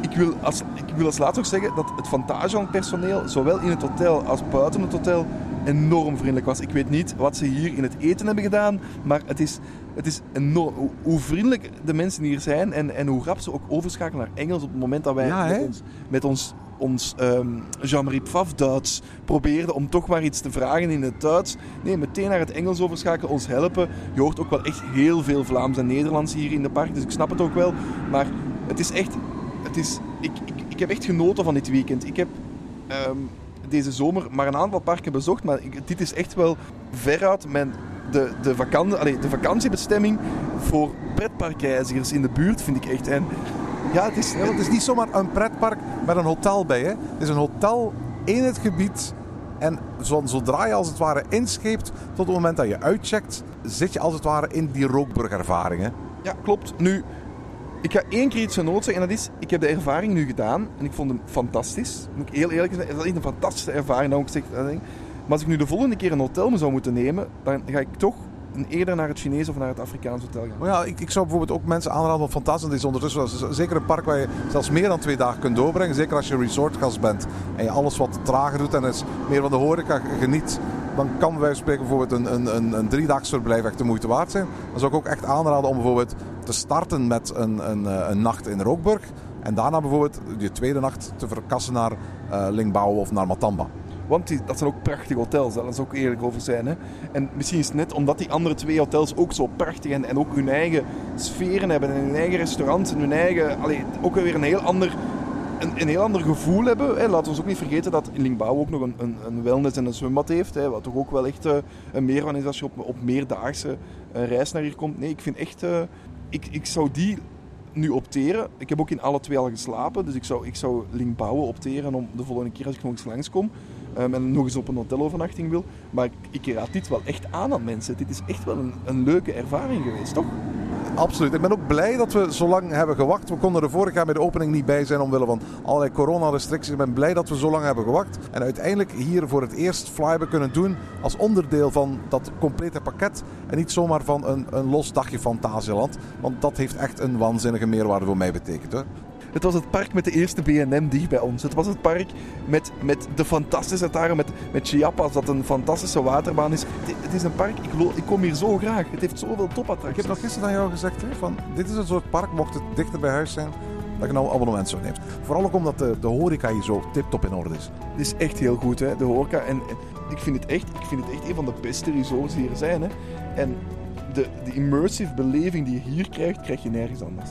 ik wil als, ik wil als laatste ook zeggen dat het Fantageland personeel, zowel in het hotel als buiten het hotel, enorm vriendelijk was. Ik weet niet wat ze hier in het eten hebben gedaan, maar het is, het is enorm. Hoe vriendelijk de mensen hier zijn en, en hoe rap ze ook overschakelen naar Engels op het moment dat wij ja, met, ons, met ons ons ehm, Jean-Marie Pfaff Duits probeerde om toch maar iets te vragen in het Duits. Nee, meteen naar het Engels overschakelen, ons helpen. Je hoort ook wel echt heel veel Vlaams en Nederlands hier in de park, dus ik snap het ook wel. Maar het is echt... Het is, ik, ik, ik heb echt genoten van dit weekend. Ik heb ehm, deze zomer maar een aantal parken bezocht, maar dit is echt wel veruit mijn, de, de, vakantie, allee, de vakantiebestemming voor pretparkreizigers in de buurt, vind ik echt. En ja, het is... Ja, het is niet zomaar een pretpark met een hotel bij. Hè. Het is een hotel in het gebied. En zo- zodra je als het ware inscheept, tot het moment dat je uitcheckt, zit je als het ware in die Rookburg-ervaring. hè. Ja, klopt. Nu, ik ga één keer iets zeggen. En dat is, ik heb de ervaring nu gedaan. En ik vond hem fantastisch. Moet ik heel eerlijk zijn. Het is een fantastische ervaring. Dat zeg, dat. Maar als ik nu de volgende keer een hotel me zou moeten nemen, dan ga ik toch eerder naar het Chinees of naar het Afrikaans hotel gaan. Ja, ik, ik zou bijvoorbeeld ook mensen aanraden van fantastisch. is ondertussen wel- zeker een park waar je zelfs meer dan twee dagen kunt doorbrengen. Zeker als je resortgast bent en je alles wat trager doet en is meer van de horeca geniet. Dan kan van spreken bijvoorbeeld een, een, een, een driedaags verblijf echt de moeite waard zijn. Dan zou ik ook echt aanraden om bijvoorbeeld te starten met een, een, eh, een nacht in Rookburg. En daarna bijvoorbeeld je tweede nacht te verkassen naar eh Lingbao of naar Matamba. Want die, dat zijn ook prachtige hotels, dat is ook eerlijk over zijn. Hè. En misschien is het net omdat die andere twee hotels ook zo prachtig en, en ook hun eigen sferen hebben en hun eigen restaurants en hun eigen, allee, ook weer een heel ander, een, een heel ander gevoel hebben. Hè. Laten we ook niet vergeten dat Lingbao ook nog een, een, een wellness en een zwembad heeft. Hè, wat toch ook wel echt eh, een meerwaarde is als je op, op meerdaagse eh, reis naar hier komt. Nee, ik vind echt, ik, ik zou die nu opteren. Ik heb ook in alle twee al geslapen, dus ik zou, ik zou Lingbao opteren om de volgende keer als ik nog eens langskom. Um, en nog eens op een hotelovernachting wil. Maar ik, ik raad dit wel echt aan aan mensen. Dit is echt wel een, een leuke ervaring geweest, toch? Absoluut. Ik ben ook blij dat we zo lang hebben gewacht. We konden er vorig jaar bij de opening niet bij zijn omwille van allerlei coronarestricties. Ik ben blij dat we zo lang hebben gewacht. En uiteindelijk hier voor het eerst Fly hebben kunnen doen als onderdeel van dat complete pakket. En niet zomaar van een, een los dagje Fantasieland. Want dat heeft echt een waanzinnige meerwaarde voor mij betekend. Hoor. Het was het park met de eerste BNM dicht bij ons. Het was het park met, met de fantastische ataren, met, met Chiapas, dat een fantastische waterbaan is. Het, het is een park, ik, ik kom hier zo graag. Het heeft zoveel Ik topattracties. heb nog gisteren aan jou gezegd, hè, van, dit is een soort park, mocht het dichter bij huis zijn, dat je nou een abonnement zou nemen. Vooral ook omdat de, de horeca hier zo tip-top in orde is. Het is echt heel goed, hè, de horeca. En, en ik, vind het echt, ik vind het echt een van de beste resorts die er zijn. Hè. En de, de immersive beleving die je hier krijgt, krijg je nergens anders.